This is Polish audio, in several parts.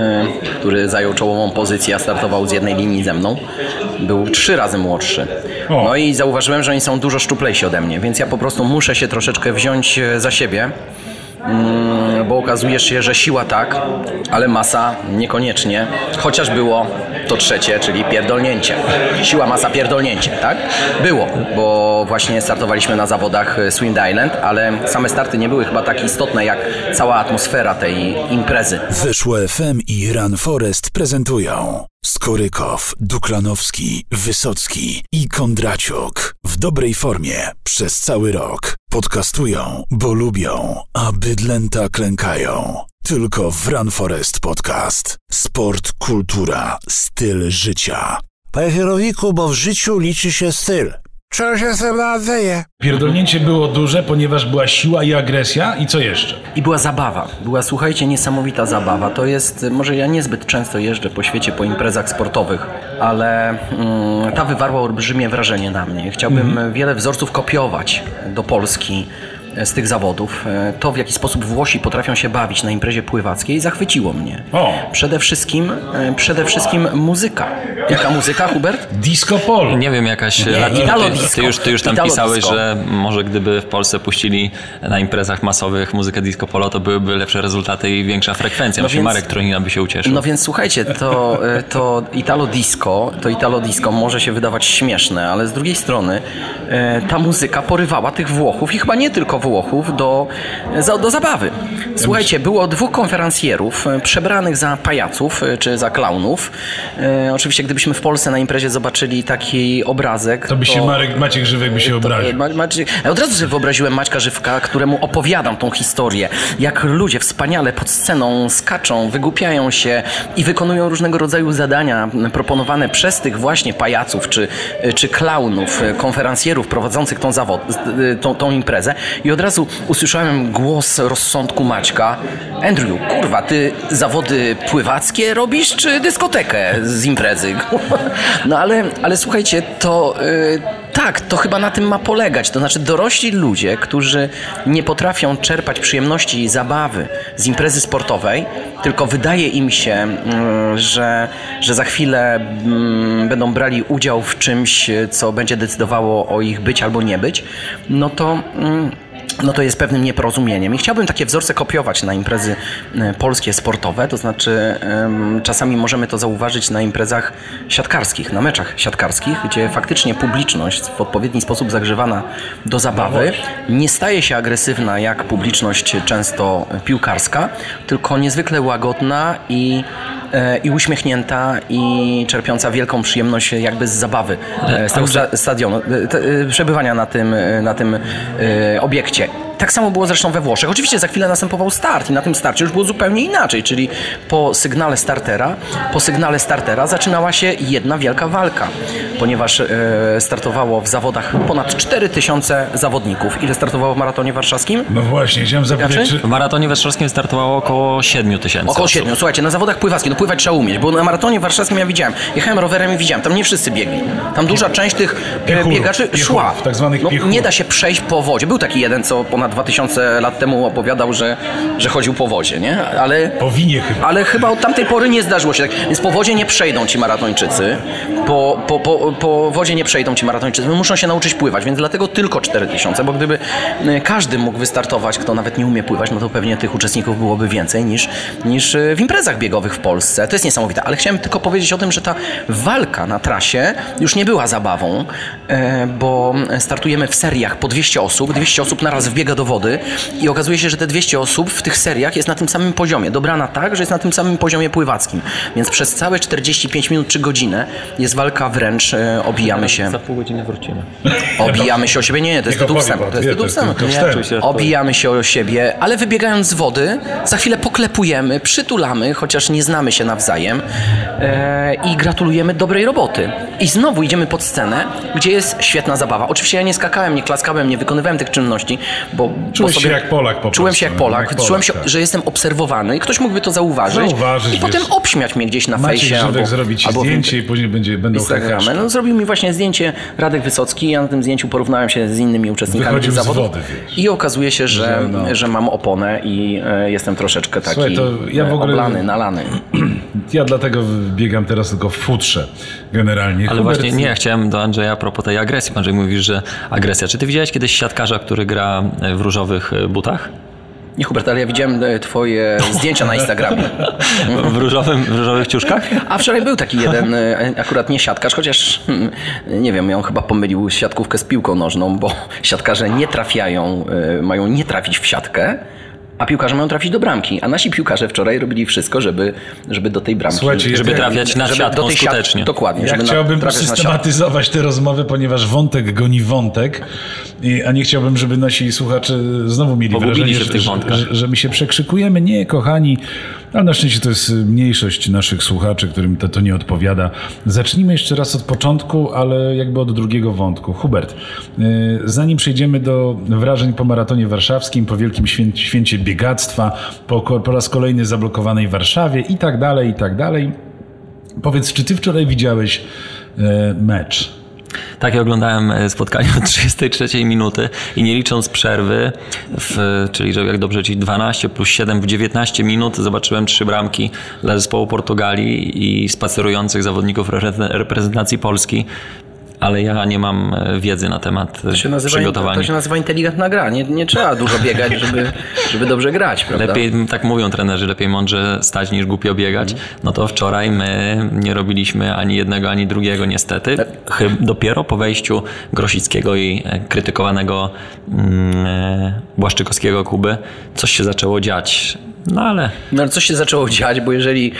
e, który zajął czołową pozycję, a startował z jednej linii ze mną, był trzy razy młodszy. No i zauważyłem, że oni są dużo szczuplejsi ode mnie, więc ja po prostu muszę się troszeczkę wziąć e, za siebie, bo okazuje się, że siła tak, ale masa niekoniecznie, chociaż było to trzecie, czyli pierdolnięcie. Siła, masa, pierdolnięcie, tak? Było, bo właśnie startowaliśmy na zawodach e, Swing Island, ale same starty nie były chyba tak istotne jak cała atmosfera tej imprezy. Wyszło FM i Run Forest prezentują Skorykow, Duklanowski, Wysocki i Kondraciuk w dobrej formie przez cały rok. Podcastują, bo lubią, a bydlęta klękają. Tylko w Run Forest Podcast. Sport, kultura, styl życia. Panie kierowniku, bo w życiu liczy się styl. Czego się z tym nadzieję? Pierdolnięcie było duże, ponieważ była siła i agresja. I co jeszcze? I była zabawa. Była, słuchajcie, niesamowita zabawa. To jest, może ja niezbyt często jeżdżę po świecie, po imprezach sportowych, ale mm, ta wywarła olbrzymie wrażenie na mnie. Chciałbym wiele wzorców kopiować do Polski z tych zawodów. E, To, w jaki sposób Włosi potrafią się bawić na imprezie pływackiej, zachwyciło mnie. O. Przede wszystkim, e, przede wszystkim muzyka. Jaka muzyka, Hubert? Disco polo. Nie wiem, jakaś. Nie, ty, Italo ty, disco. ty, już, ty już tam Italo pisałeś, disco. że może gdyby w Polsce puścili na imprezach masowych muzykę disco polo, to byłyby lepsze rezultaty i większa frekwencja. No Myślę, więc- Marek Tronina by się ucieszył. No więc słuchajcie, to, e, to Italo Disco, to Italo Disco może się wydawać śmieszne, ale z drugiej strony e, ta muzyka porywała tych Włochów i chyba nie tylko Włochów do, za, do zabawy. Słuchajcie, było dwóch konferencjerów e, przebranych za pajaców e, czy za klaunów. E, oczywiście gdybyśmy w Polsce na imprezie zobaczyli taki obrazek, To by się Marek, Maciek Żywek by się obraził. Ma, Maciek, ja od razu sobie wyobraziłem Maćka Żywka, któremu opowiadam tą historię, jak ludzie wspaniale pod sceną skaczą, wygłupiają się i wykonują różnego rodzaju zadania proponowane przez tych właśnie pajaców czy, czy klaunów, konferencjerów prowadzących tą, zawod, tą, tą imprezę i od razu usłyszałem głos rozsądku Maćka Andrew, kurwa, ty zawody pływackie robisz czy dyskotekę z imprezy? No ale, ale słuchajcie, to... y, tak, to chyba na tym ma polegać. To znaczy dorośli ludzie, którzy nie potrafią czerpać przyjemności i zabawy z imprezy sportowej, tylko wydaje im się, mm, że, że za chwilę mm, będą brali udział w czymś, co będzie decydowało o ich być albo nie być, no to. No to jest pewnym nieporozumieniem. I chciałbym takie wzorce kopiować na imprezy e, polskie sportowe, to znaczy czasami możemy to zauważyć na imprezach siatkarskich, na meczach siatkarskich, gdzie faktycznie publiczność w odpowiedni sposób zagrzewana do zabawy nie staje się agresywna jak publiczność często piłkarska, tylko niezwykle łagodna i i uśmiechnięta i czerpiąca wielką przyjemność jakby z zabawy e, z tego sta- stadionu, e, te- e, przebywania na tym, e, na tym e, obiekcie. Tak samo było zresztą we Włoszech. Oczywiście za chwilę następował start i na tym starcie już było zupełnie inaczej, czyli po sygnale startera, po sygnale startera zaczynała się jedna wielka walka, ponieważ e, startowało w zawodach ponad 4000 zawodników. Ile startowało w maratonie warszawskim? No właśnie, chciałem zapytać, czy... W maratonie warszawskim startowało około 7 tysięcy. Około osób. 7. Słuchajcie, na zawodach pływackim, no pływać trzeba umieć, bo na maratonie warszawskim ja widziałem, jechałem rowerem i widziałem, tam nie wszyscy biegli. Tam duża część tych e, Piechurów, biegaczy piechurów, szła. tak zwanych no, nie da się przejść po wodzie. Był taki jeden, co ponad 2000 lat temu opowiadał, że, że chodził po wodzie, nie? Ale... Powinie chyba. Ale chyba od tamtej pory nie zdarzyło się tak. Więc po wodzie nie przejdą ci maratończycy. Po, po, po, po wodzie nie przejdą ci maratończycy. Muszą się nauczyć pływać, więc dlatego tylko 4000, bo gdyby e, każdy mógł wystartować, kto nawet nie umie pływać, no to pewnie tych uczestników byłoby więcej niż, niż e, w imprezach biegowych w Polsce. To jest niesamowite. Ale chciałem tylko powiedzieć o tym, że ta walka na trasie już nie była zabawą, e, bo startujemy w seriach po 200 osób. 200 osób naraz wbiega do wody i okazuje się, że te 200 osób w tych seriach jest na tym samym poziomie. Dobrana tak, że jest na tym samym poziomie pływackim. Więc przez całe 45 minut czy godzinę jest walka wręcz, e, obijamy się. Za pół godziny wrócimy. Obijamy się o siebie. Nie, nie, to jest tytuł wstępu. To jest tytuł to jest wstępu. Obijamy się o siebie, ale wybiegając z wody, za chwilę poklepujemy, przytulamy, chociaż nie znamy się nawzajem e, i gratulujemy dobrej roboty. I znowu idziemy pod scenę, gdzie jest świetna zabawa. Oczywiście ja nie skakałem, nie klaskałem, nie wykonywałem tych czynności, bo bo... Czułeś bo się jak Polak po Czułem prostu, się jak Polak, jak Polak, czułem się, tak. że jestem obserwowany i ktoś mógłby to zauważyć, Zauważyć, i potem wiesz. obśmiać mnie gdzieś na fejsie albo, zrobi ci albo w zdjęcie i później będzie, będą Instagramie. heheszki. No, zrobił mi właśnie zdjęcie Radek Wysocki, ja na tym zdjęciu porównałem się z innymi uczestnikami Wychodził tych z zawodów wody, wiesz. i okazuje się, że, Że no. że mam oponę i e, jestem troszeczkę taki Słuchaj, to ja w e, ogóle- oblany, nalany. Ja dlatego biegam teraz tylko w futrze generalnie. Ale Hubert, właśnie nie, ja chciałem do Andrzeja a propos tej agresji. Andrzej mówisz, że agresja. Czy ty widziałeś kiedyś siatkarza, który gra w różowych e, butach? Nie Hubert, ale ja widziałem e, twoje zdjęcia na Instagramie. W, różowym, w różowych ciuszkach? A wczoraj był taki jeden, e, akurat nie siatkarz, chociaż hmm, nie wiem, on chyba pomylił siatkówkę z piłką nożną, bo siatkarze nie trafiają, mają nie trafić w siatkę, a piłkarze mają trafić do bramki. A nasi piłkarze wczoraj robili wszystko, żeby, żeby do tej bramki... Słuchajcie, Żeby trafiać żeby siatką siat- skutecznie. Dokładnie. Ja na- chciałbym na systematyzować tę rozmowę, ponieważ wątek goni wątek, i, a nie chciałbym, żeby nasi słuchacze znowu mieli Pogubili wrażenie, że, że, że my się przekrzykujemy. Nie, kochani, ale na szczęście to jest mniejszość naszych słuchaczy, którym to, to nie odpowiada. Zacznijmy jeszcze raz od początku, ale jakby od drugiego wątku. Hubert, y, zanim przejdziemy do wrażeń po maratonie warszawskim, po wielkim świę, święcie biegactwa, po, po raz kolejny zablokowanej Warszawie i tak dalej, i tak dalej. Powiedz, czy ty wczoraj widziałeś e, mecz? Tak, ja oglądałem e, spotkanie od 33 minuty i nie licząc przerwy, w, czyli że jak dobrze liczyć 12 plus 7 w 19 minut zobaczyłem trzy bramki dla zespołu Portugalii i spacerujących zawodników repre- reprezentacji Polski. Ale ja nie mam e, wiedzy na temat To się, nazywa, przygotowania. to się nazywa inteligentna gra. Nie, nie trzeba dużo biegać, żeby, żeby dobrze grać, prawda? Lepiej, tak mówią trenerzy, lepiej mądrze stać niż głupio biegać. Mhm. No to wczoraj my nie robiliśmy ani jednego, ani drugiego niestety. Chyb- Dopiero po wejściu Grosickiego i e, krytykowanego mm, e, Błaszczykowskiego Kuby coś się zaczęło dziać. No ale No ale coś się zaczęło dziać, bo jeżeli,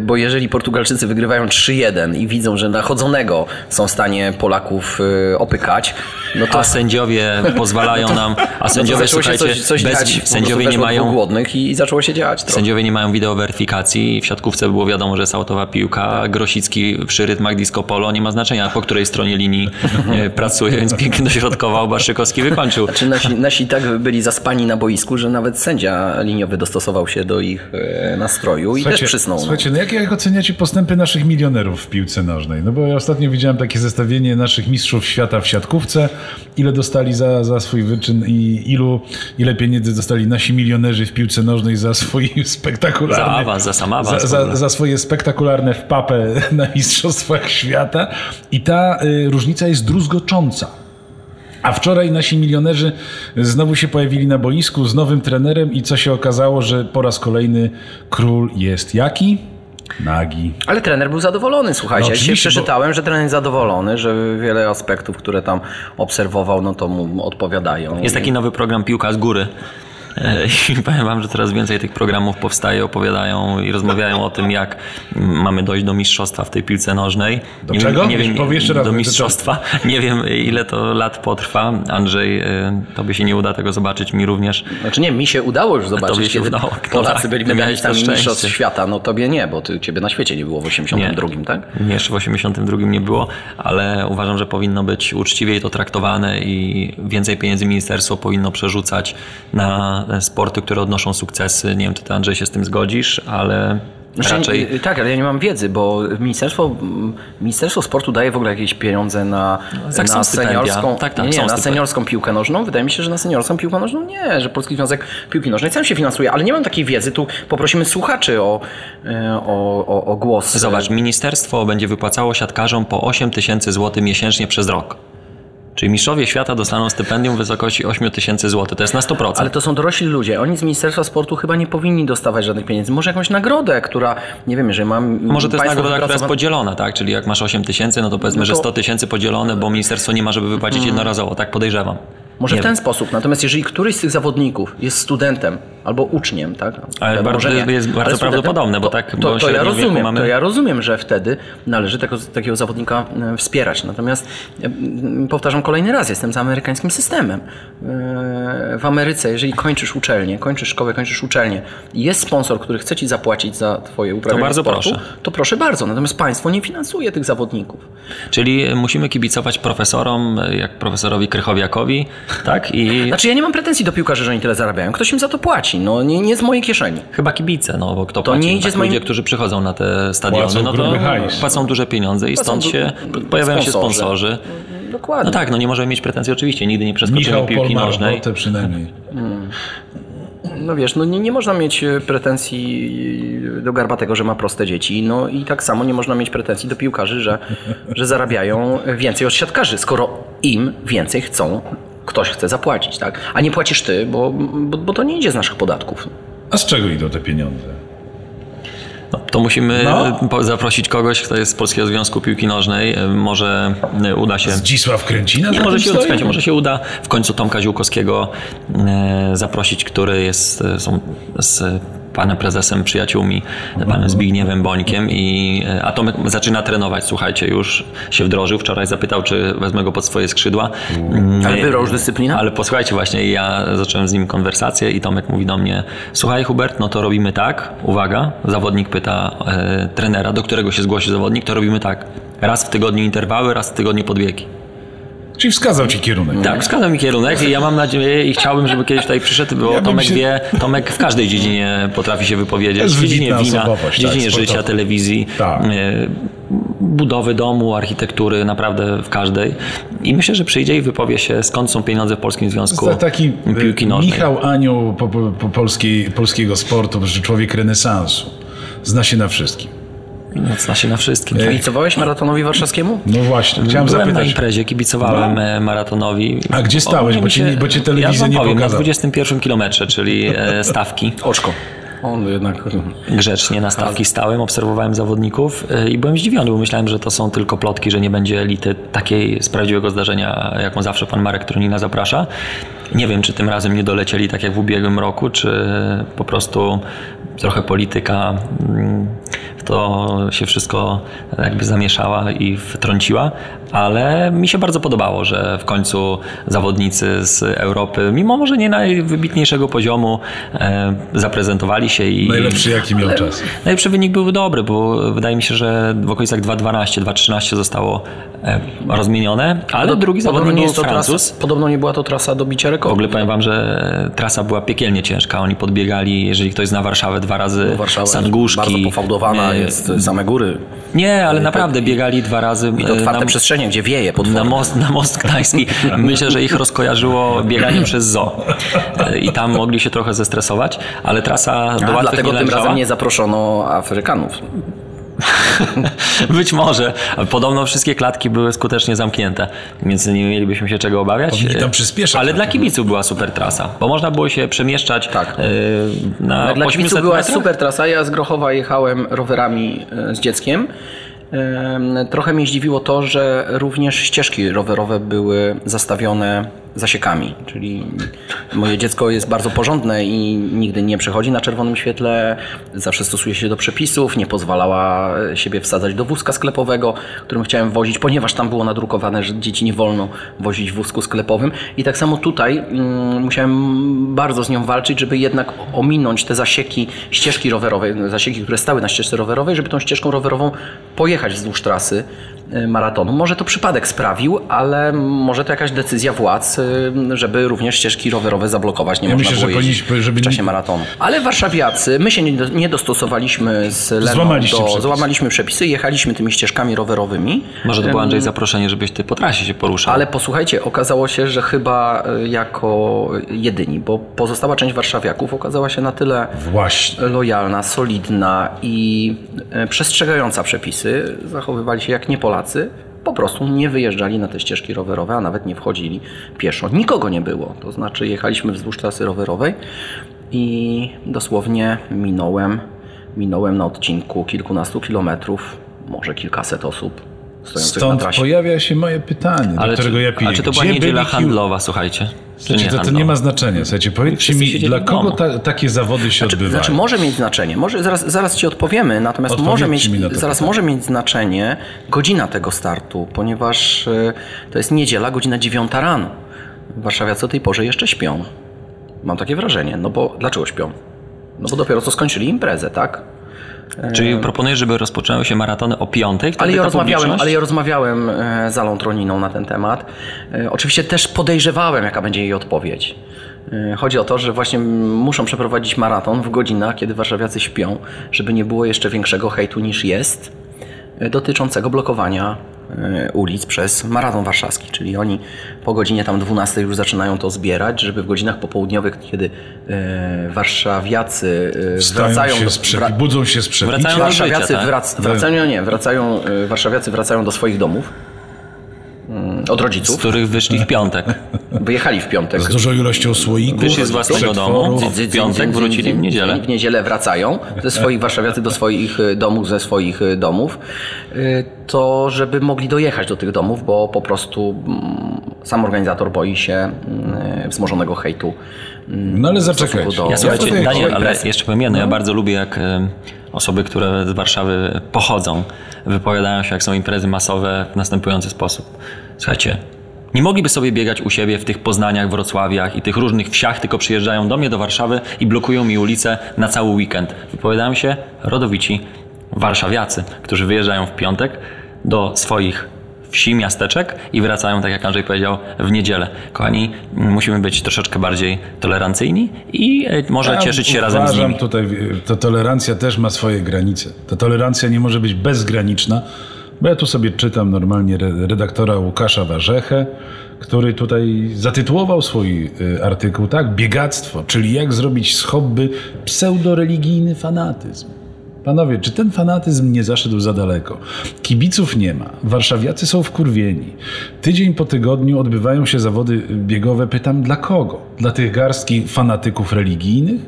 bo jeżeli Portugalczycy wygrywają 3-1 i widzą, że nachodzonego są w stanie Polaków y, opykać, no to a sędziowie pozwalają nam, a no sędziowie się słuchajcie, coś, coś bez, dziać. Sędziowie nie mają głodnych i, i zaczęło się dziać. Sędziowie nie mają wideoweryfikacji. W siatkówce było wiadomo, że jest autowa piłka. Grosicki przy rytmach disco polo nie ma znaczenia, po której stronie linii e, pracuje, więc pięknie dośrodkował. Baszykowski wykończył. Czy nasi, nasi tak byli zaspani na boisku, że nawet sędzia liniowy dostosował się do ich e, nastroju i też przysnął. no. Słuchajcie, no jak, jak oceniacie postępy naszych milionerów w piłce nożnej? No bo ja ostatnio widziałem takie zestawienie naszych mistrzów świata w siatkówce, ile dostali za, za swój wyczyn i ilu, ile pieniędzy dostali nasi milionerzy w piłce nożnej za swój spektakularny... Za awans, za sam awans Za, za, za swoje spektakularne wpapę na mistrzostwach świata i ta y, różnica jest druzgocząca. A wczoraj nasi milionerzy znowu się pojawili na boisku z nowym trenerem i co się okazało, że po raz kolejny król jest jaki? Nagi. Ale trener był zadowolony, słuchajcie. No ja dzisiaj oczywiście, bo- przeczytałem, że trener jest zadowolony, że wiele aspektów, które tam obserwował, no to mu odpowiadają. Jest taki nowy program Piłka z góry. E, I powiem wam, że coraz więcej tych programów powstaje, opowiadają i rozmawiają o tym, jak mamy dojść do mistrzostwa w tej piłce nożnej. Do nie czego? Wiem, nie wiem, Powiedz jeszcze raz, do mistrzostwa. Nie wiem, ile to lat potrwa. Andrzej, e, tobie się nie uda tego zobaczyć, mi również. Znaczy nie, mi się udało już tobie zobaczyć, się kiedy udało. No Polacy tak, byli medalistami mistrzostw świata. No tobie nie, bo ty, ciebie na świecie nie było w 82, tak? Nie, jeszcze w 82 nie było, ale uważam, że powinno być uczciwiej to traktowane i więcej pieniędzy ministerstwo powinno przerzucać na sporty, które odnoszą sukcesy. Nie wiem, czy ty Andrzej się z tym zgodzisz, ale Znaczy, raczej... y, Tak, ale ja nie mam wiedzy, bo ministerstwo, ministerstwo Sportu daje w ogóle jakieś pieniądze na, tak, są na seniorską, Tak, tak, nie, nie, na seniorską piłkę nożną. Wydaje mi się, że na seniorską piłkę nożną nie, że Polski Związek Piłki Nożnej sam się finansuje, ale nie mam takiej wiedzy. Tu poprosimy słuchaczy o, y, o, o, o głos. Zobacz, ministerstwo będzie wypłacało siatkarzom po 8 tysięcy złotych miesięcznie przez rok. Czyli mistrzowie świata dostaną stypendium w wysokości 8 tysięcy złotych. To jest na 100%. Ale to są dorośli ludzie. Oni z Ministerstwa Sportu chyba nie powinni dostawać żadnych pieniędzy. Może jakąś nagrodę, która, nie wiem, że mam. Może to jest nagroda, która jest podzielona, tak? Czyli jak masz 8 tysięcy, no to powiedzmy, No że to- 100 tysięcy podzielone, bo ministerstwo nie ma, żeby wypłacić jednorazowo. Tak podejrzewam. Może Nie w ten wiem. sposób. Natomiast jeżeli któryś z tych zawodników jest studentem albo uczniem, tak? Ale bardzo- nie. jest bardzo Ale prawdopodobne, bo to, tak, to, bo to ja rozumiem, mamy- to ja rozumiem, że wtedy należy tego, takiego zawodnika e, wspierać. Natomiast e, powtarzam kolejny raz, jestem za amerykańskim systemem. E, W Ameryce, jeżeli kończysz uczelnię, kończysz szkołę, kończysz uczelnię i jest sponsor, który chce ci zapłacić za twoje uprawianie bardzo sportu, proszę. to proszę bardzo. Natomiast państwo nie finansuje tych zawodników. Czyli musimy kibicować profesorom, jak profesorowi Krychowiakowi, tak? I Znaczy ja nie mam pretensji do piłkarzy, że oni tyle zarabiają. Ktoś im za to płaci. No nie, nie z mojej kieszeni. chyba kibice, no bo kto To płaci? nie idzie tak, z moim- Ludzie, którzy przychodzą na te stadiony, Płacą no to płacą duże pieniądze i Płacą stąd du- się pojawiają się sponsorzy. sponsorzy. Dokładnie. No tak, no nie możemy mieć pretensji oczywiście, nigdy nie przeskoczymy Michał piłki Pol ma nożnej. robotę przynajmniej. No wiesz, no nie, nie można mieć e, pretensji do Garbatego, że ma proste dzieci. No i tak samo nie można mieć pretensji do piłkarzy, że, że zarabiają więcej od siatkarzy, skoro im więcej chcą, ktoś chce zapłacić, tak? A nie płacisz ty, bo, bo, bo to nie idzie z naszych podatków. A z czego idą te pieniądze? No, to musimy No. zaprosić kogoś, kto jest z Polskiego Związku Piłki Nożnej. E, Może e, uda się... Zdzisław Kręcina? Nie, może się, słuchajcie, może się uda w końcu Tomka Ziółkowskiego e, zaprosić, który jest są z panem prezesem przyjaciółmi, panem Zbigniewem Bońkiem i e, a Tomek zaczyna trenować, słuchajcie, już się wdrożył. Wczoraj zapytał, czy wezmę go pod swoje skrzydła. Mm, Ale e, wybrał już dyscyplinę? Ale posłuchajcie właśnie, ja zacząłem z nim konwersację i Tomek mówi do mnie, słuchaj Hubert, no to robimy tak, uwaga, zawodnik pyta e, trenera, do którego się zgłosi zawodnik, to robimy tak, raz w tygodniu interwały, raz w tygodniu podbiegi. Czyli wskazał ci kierunek. Tak, wskazał mi kierunek i ja mam nadzieję i chciałbym, żeby kiedyś tutaj przyszedł, bo Ja Tomek się- wie, Tomek w każdej dziedzinie potrafi się wypowiedzieć. W dziedzinie wina, w dziedzinie tak, życia, telewizji, Tak. e, budowy domu, architektury, naprawdę w każdej. I myślę, że przyjdzie i wypowie się, skąd są pieniądze w Polskim Związku To taki Piłki e, Nożnej. Michał Anioł po, po, po polskiej, polskiego sportu, że człowiek renesansu. Zna się na wszystkim. Zna się na wszystkim. Kibicowałeś maratonowi warszawskiemu? No właśnie, chciałem Byłem na zapytać. imprezie, kibicowałem No. e, maratonowi. A gdzie stałeś? Bo cię nie- bo cię telewizja ja nie powiem, pokazała. Na 21 kilometrze, czyli e, stawki. Oczko. On jednak... grzecznie na stawki stałem, obserwowałem zawodników y, i byłem zdziwiony, bo myślałem, że to są tylko plotki, że nie będzie elity takiej z prawdziwego zdarzenia, jaką zawsze pan Marek Tronina zaprasza. Nie wiem, czy tym razem nie dolecieli tak jak w ubiegłym roku, czy po prostu trochę polityka mm, to się wszystko jakby zamieszała i wtrąciła, ale mi się bardzo podobało, że w końcu zawodnicy z Europy, mimo może nie najwybitniejszego poziomu, e, zaprezentowali się i Najlepszy jaki miał czas. Najlepszy wynik był dobry, bo wydaje mi się, że w okolicach 2.12, 2.13 zostało e, rozmienione, ale drugi Podobno zawodnik nie, był jest to Francuz. trasa, podobno nie była to trasa do bicia W rekordu. ogóle powiem wam, że trasa była piekielnie ciężka. Oni podbiegali, jeżeli ktoś zna Warszawę, dwa razy Warszawa Sanguszki. jest bardzo pofałdowana, Jest same góry. Nie, ale naprawdę biegali dwa razy. I to e, otwarte na- przestrzenie, gdzie wieje pod na most, na most gdański. Myślę, że ich rozkojarzyło bieganie przez zoo. E, I tam mogli się trochę zestresować, ale trasa do A, dlatego tym razem nie zaproszono Afrykanów. Być może. Podobno wszystkie klatki były skutecznie zamknięte, więc nie mielibyśmy się czego obawiać. Powinni tam przyspieszać. Ale dla kibiców była super trasa, bo można było się przemieszczać Tak. e, na Dla 800 kibiców była metrach. super trasa. Ja z Grochowa jechałem rowerami e, z dzieckiem. Em, Trochę mnie zdziwiło to, że również ścieżki rowerowe były zastawione zasiekami, czyli moje dziecko jest bardzo porządne i nigdy nie przechodzi na czerwonym świetle, zawsze stosuje się do przepisów, nie pozwalała siebie wsadzać do wózka sklepowego, którym chciałem wozić, ponieważ tam było nadrukowane, że dzieci nie wolno wozić w wózku sklepowym. I tak samo tutaj mm, musiałem bardzo z nią walczyć, żeby jednak ominąć te zasieki ścieżki rowerowej, zasieki, które stały na ścieżce rowerowej, żeby tą ścieżką rowerową pojechać wzdłuż trasy maratonu. Może to przypadek sprawił, ale może to jakaś decyzja władz, y, żeby również ścieżki rowerowe zablokować. Nie Ja można myślę, było że jeździć żeby w czasie maratonu. Ale warszawiacy, my się nie, do- nie dostosowaliśmy z Leną Złamaliście do, przepisy. złamaliśmy przepisy, jechaliśmy tymi ścieżkami rowerowymi. Może to było Andrzej zaproszenie, żebyś ty po trasie się poruszał. Ale posłuchajcie, okazało się, że chyba y, jako jedyni, bo pozostała część warszawiaków okazała się na tyle Właśnie. lojalna, solidna i przestrzegająca przepisy, zachowywali się jak nie Polacy, po prostu nie wyjeżdżali na te ścieżki rowerowe, a nawet nie wchodzili pieszo. Nikogo nie było, to znaczy jechaliśmy wzdłuż trasy rowerowej i dosłownie minąłem, minąłem na odcinku kilkunastu kilometrów, może kilkaset osób stojących na Stąd trasie. pojawia się moje pytanie, do którego czy, ja piję. a czy to była Gdzie niedziela byli handlowa, słuchajcie? Czy Słuchajcie, to, to nie ma znaczenia. Słuchajcie, powiedzcie mi, dla kogo ta, takie zawody się odbywają? Znaczy może mieć znaczenie, może zaraz, zaraz ci odpowiemy, natomiast może mieć, mi na zaraz pytanie. może mieć znaczenie godzina tego startu, ponieważ e, to jest niedziela, godzina 9 rano. Warszawiacy o tej porze jeszcze śpią. Mam takie wrażenie, no bo dlaczego śpią? No bo dopiero co skończyli imprezę, tak? Czyli proponujesz, żeby rozpoczęły się maratony o piątej? Wtedy Ale ja, rozmawiałem, ale ja rozmawiałem e, z Alą Troniną na ten temat. E, Oczywiście też podejrzewałem, jaka będzie jej odpowiedź. E, Chodzi o to, że właśnie muszą przeprowadzić maraton w godzinach, kiedy warszawiacy śpią, żeby nie było jeszcze większego hejtu niż jest, e, dotyczącego blokowania e, ulic przez maraton warszawski. Czyli oni po godzinie tam 12 już zaczynają to zbierać, żeby w godzinach popołudniowych, kiedy e, warszawiacy e, Wstają wracają się do, wra- budzą się z przepicia. Wracają do Warszawiacy życia, tak? wrac, wracają, nie, wracają, warszawiacy wracają do swoich domów mm, od Z rodziców. których wyszli w piątek. Wyjechali w piątek. Z dużą ilością słoików. Wyszli z własnego domu, w piątek wrócili w niedzielę. W niedzielę wracają ze swoich warszawiacy do swoich y, domów, ze swoich y, domów, y, to żeby mogli dojechać do tych domów, bo po prostu mm, sam organizator boi się mm, wzmożonego hejtu. Mm, No ale stosunku do- Ja słuchajcie, tutaj Daniel, ale jeszcze powiem jedno. No. Ja bardzo lubię, jak osoby, które z Warszawy pochodzą, wypowiadają się, jak są imprezy masowe w następujący sposób. Słuchajcie, nie mogliby sobie biegać u siebie w tych Poznaniach, Wrocławiach i tych różnych wsiach, tylko przyjeżdżają do mnie do Warszawy i blokują mi ulicę na cały weekend. Wypowiadają się rodowici warszawiacy, którzy wyjeżdżają w piątek do swoich wsi, miasteczek i wracają, tak jak Andrzej powiedział, w niedzielę. Kochani, musimy być troszeczkę bardziej tolerancyjni i e, może Ja cieszyć się razem z nimi. tutaj, to tolerancja też ma swoje granice. Ta tolerancja nie może być bezgraniczna, bo ja tu sobie czytam normalnie re- redaktora Łukasza Warzechę, który tutaj zatytułował swój y, artykuł, tak? Biegactwo, czyli jak zrobić z hobby pseudoreligijny fanatyzm. Panowie, czy ten fanatyzm nie zaszedł za daleko? Kibiców nie ma. Warszawiacy są wkurwieni. Tydzień po tygodniu odbywają się zawody biegowe. Pytam, dla kogo? Dla tych garstki fanatyków religijnych?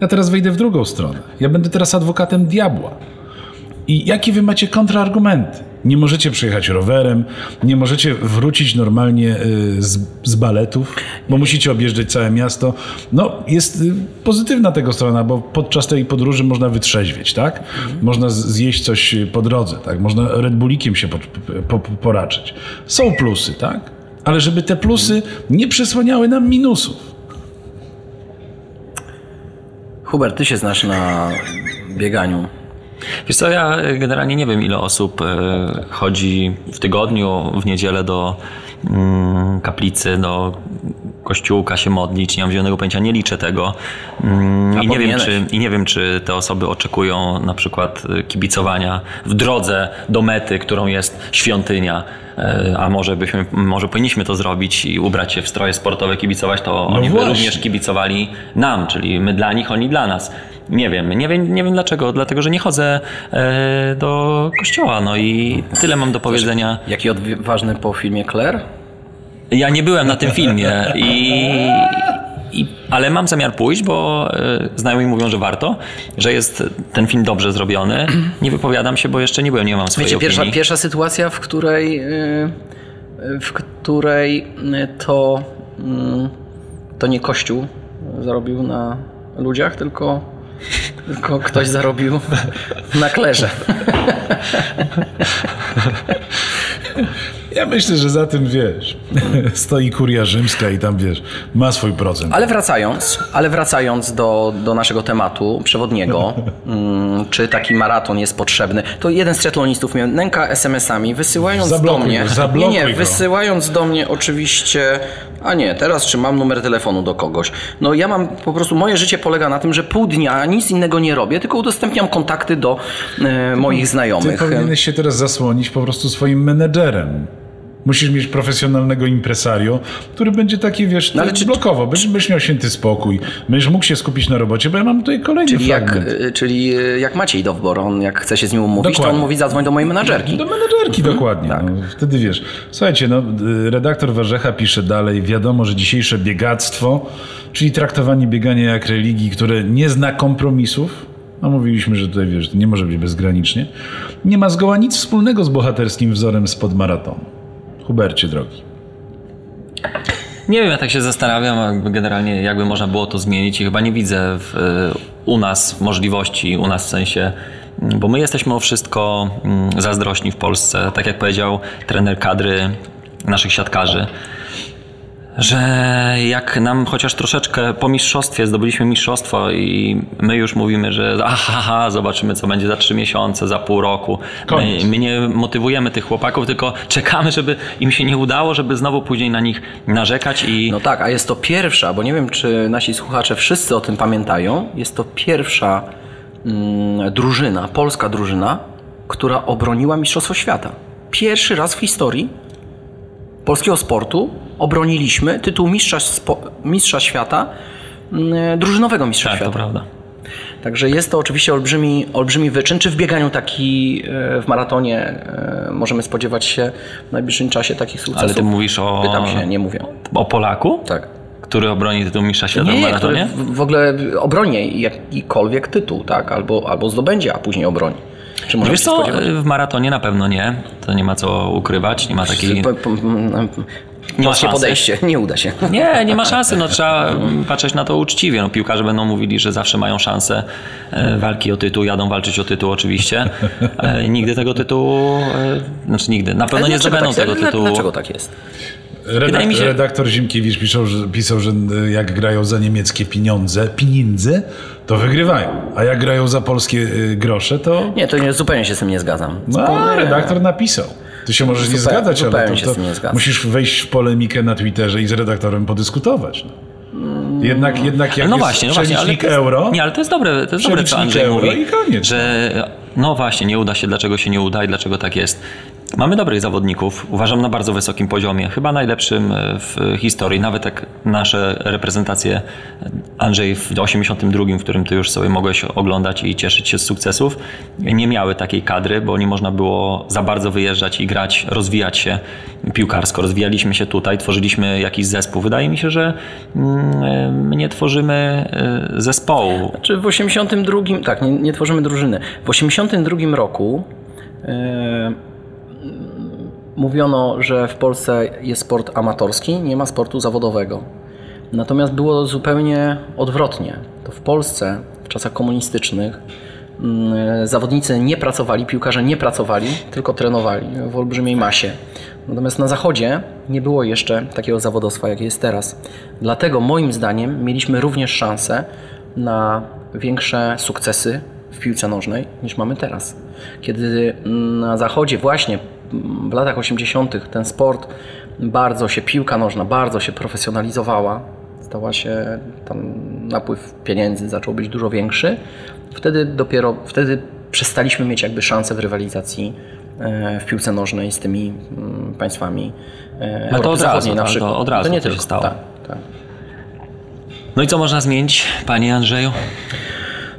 Ja teraz wejdę w drugą stronę. Ja będę teraz adwokatem diabła. I jakie wy macie kontrargumenty? Nie możecie przejechać rowerem, nie możecie wrócić normalnie y, z, z baletów, bo musicie objeżdżać całe miasto. No, jest y, pozytywna tego strona, bo podczas tej podróży można wytrzeźwieć, tak? Można zjeść coś po drodze, tak? Można Red Bullikiem się po, po, poraczyć. Są plusy, tak? Ale żeby te plusy nie przesłaniały nam minusów. Hubert, ty się znasz na bieganiu. Wiesz co, ja e, generalnie nie wiem, ile osób e, chodzi w tygodniu, w niedzielę do mm, kaplicy, do kościółka się modlić. Nie mam zielonego pojęcia, nie liczę tego. Mm, A I nie, wiem, czy, I nie wiem, czy te osoby oczekują na przykład e, kibicowania w drodze do mety, którą jest świątynia. E, A może byśmy, może powinniśmy to zrobić i ubrać się w stroje sportowe, kibicować, to oni by właśnie. również kibicowali nam, czyli my dla nich, oni dla nas. Nie wiem, nie wiem, nie wiem dlaczego, dlatego że nie chodzę e, do kościoła, no i tyle mam do powiedzenia. Jaki odważny po filmie Claire? Ja nie byłem na tym filmie, i, i, ale mam zamiar pójść, bo e, znajomi mówią, że warto, że jest ten film dobrze zrobiony. Nie wypowiadam się, bo jeszcze nie byłem, nie mam swojej Wiecie, pierwsza, opinii. pierwsza sytuacja, w której, yy, w której yy, to, yy, to nie Kościół zarobił na ludziach, tylko, tylko ktoś zarobił na klerze. Ja myślę, że za tym, wiesz, stoi kuria rzymska i tam, wiesz, ma swój procent. Ale wracając, ale wracając do, do naszego tematu przewodniego, mm, czy taki maraton jest potrzebny, to jeden z triatlonistów mnie nęka SMS-ami, wysyłając Zablokuj do mnie. go, nie, nie, go. wysyłając do mnie oczywiście. A nie, teraz czy mam numer telefonu do kogoś? No ja mam po prostu, moje życie polega na tym, że pół dnia nic innego nie robię, tylko udostępniam kontakty do e, moich Ty znajomych. powinieneś się teraz zasłonić po prostu swoim menedżerem. Musisz mieć profesjonalnego impresario, który będzie taki, wiesz, No ale czy- blokowo. Będziesz, będziesz miał święty spokój. Będziesz mógł się skupić na robocie, bo ja mam tutaj kolejny Czyli jak, fragment. e, czyli e, jak Maciej Dowbor, on jak chce się z nim umówić, to on Dokładnie. mówi zadzwoń do mojej menadżerki. Do menedżerki dokładnie. tak. No, wtedy wiesz. Słuchajcie, no, y, redaktor Warzecha pisze dalej. Wiadomo, że dzisiejsze biegactwo, czyli traktowanie biegania jak religii, które nie zna kompromisów, A mówiliśmy, że tutaj wiesz, nie może być bezgranicznie. Nie ma zgoła nic wspólnego z bohaterskim wzorem spod maratonu. Hubercie drogi. Nie wiem, ja tak się zastanawiam, generalnie jakby można było to zmienić i chyba nie widzę w, y, u nas możliwości, u nas w sensie, mm, bo my jesteśmy o wszystko mm, zazdrośni w Polsce. Tak jak powiedział trener kadry naszych siatkarzy, że jak nam chociaż troszeczkę po mistrzostwie zdobyliśmy mistrzostwo i my już mówimy, że aha, zobaczymy co będzie za trzy miesiące, za pół roku. My, my nie motywujemy tych chłopaków, tylko czekamy, żeby im się nie udało, żeby znowu później na nich narzekać i No tak, a jest to pierwsza, bo nie wiem, czy nasi słuchacze wszyscy o tym pamiętają, jest to pierwsza mm, drużyna, polska drużyna, która obroniła Mistrzostwo Świata. Pierwszy raz w historii polskiego sportu obroniliśmy tytuł mistrza, mistrza świata, mm, drużynowego mistrza tak, to świata. prawda. Także jest to oczywiście olbrzymi, olbrzymi wyczyn. Czy w bieganiu taki, e, w maratonie e, możemy spodziewać się w najbliższym czasie takich sukcesów? Ale ty mówisz o- Pytam się, nie mówię. O Polaku, Tak. który obroni tytuł mistrza świata w Nie, nie, który maratonie? w, w ogóle obroni jakikolwiek tytuł, tak? Albo, albo zdobędzie, a później obroni. Czy Wiesz co, w maratonie na pewno nie. To nie ma co ukrywać, nie ma takiej... Polskie szansy. podejście, nie uda się. Nie, nie ma szansy. No, trzeba mm, patrzeć na to uczciwie. No, piłkarze będą mówili, że zawsze mają szansę e, walki o tytuł, jadą walczyć o tytuł oczywiście. E, nigdy tego tytułu, e, znaczy nigdy, na pewno nie zdobędą tak, tego tytułu. Dlaczego tak jest? Redaktor, się- redaktor Zimkiewicz pisał że, pisał, że jak grają za niemieckie pieniądze, pieniądze, to wygrywają. A jak grają za polskie grosze, to... Nie, to nie, zupełnie się z tym nie zgadzam. No, redaktor napisał. Ty się możesz nie zgadzać, ale to, to musisz wejść w polemikę na Twitterze i z redaktorem podyskutować. No. Jednak, jednak jak no jest właśnie, no właśnie, ale to jest, euro, Nie, ale to jest dobre, to jest dobre co Andrzej euro mówi, i koniec. że no właśnie, nie uda się, dlaczego się nie uda i dlaczego tak jest. Mamy dobrych zawodników, uważam na bardzo wysokim poziomie, chyba najlepszym e, w historii, nawet jak nasze reprezentacje Andrzej w 82, w którym ty już sobie mogłeś oglądać i cieszyć się z sukcesów, nie miały takiej kadry, bo nie można było za bardzo wyjeżdżać i grać, rozwijać się piłkarsko. Rozwijaliśmy się tutaj, tworzyliśmy jakiś zespół. Wydaje mi się, że mm, e, nie tworzymy e, zespołu. Czy w 82, tak, nie, nie tworzymy drużyny. W 82 roku e, mówiono, że w Polsce jest sport amatorski, nie ma sportu zawodowego. Natomiast było zupełnie odwrotnie. To w Polsce w czasach komunistycznych mm, zawodnicy nie pracowali, piłkarze nie pracowali, tylko trenowali w olbrzymiej masie. Natomiast na zachodzie nie było jeszcze takiego zawodowstwa, jakie jest teraz. Dlatego moim zdaniem mieliśmy również szansę na większe sukcesy w piłce nożnej niż mamy teraz. Kiedy na zachodzie właśnie w latach 80. ten sport bardzo się, piłka nożna bardzo się profesjonalizowała, stała się, tam napływ pieniędzy zaczął być dużo większy, wtedy dopiero, wtedy przestaliśmy mieć jakby szansę w rywalizacji e, w piłce nożnej z tymi mm, państwami e, No to od razu, na tak, przykład. to od razu nie to się tylko, stało. Tak, tak. No i co można zmienić, panie Andrzeju?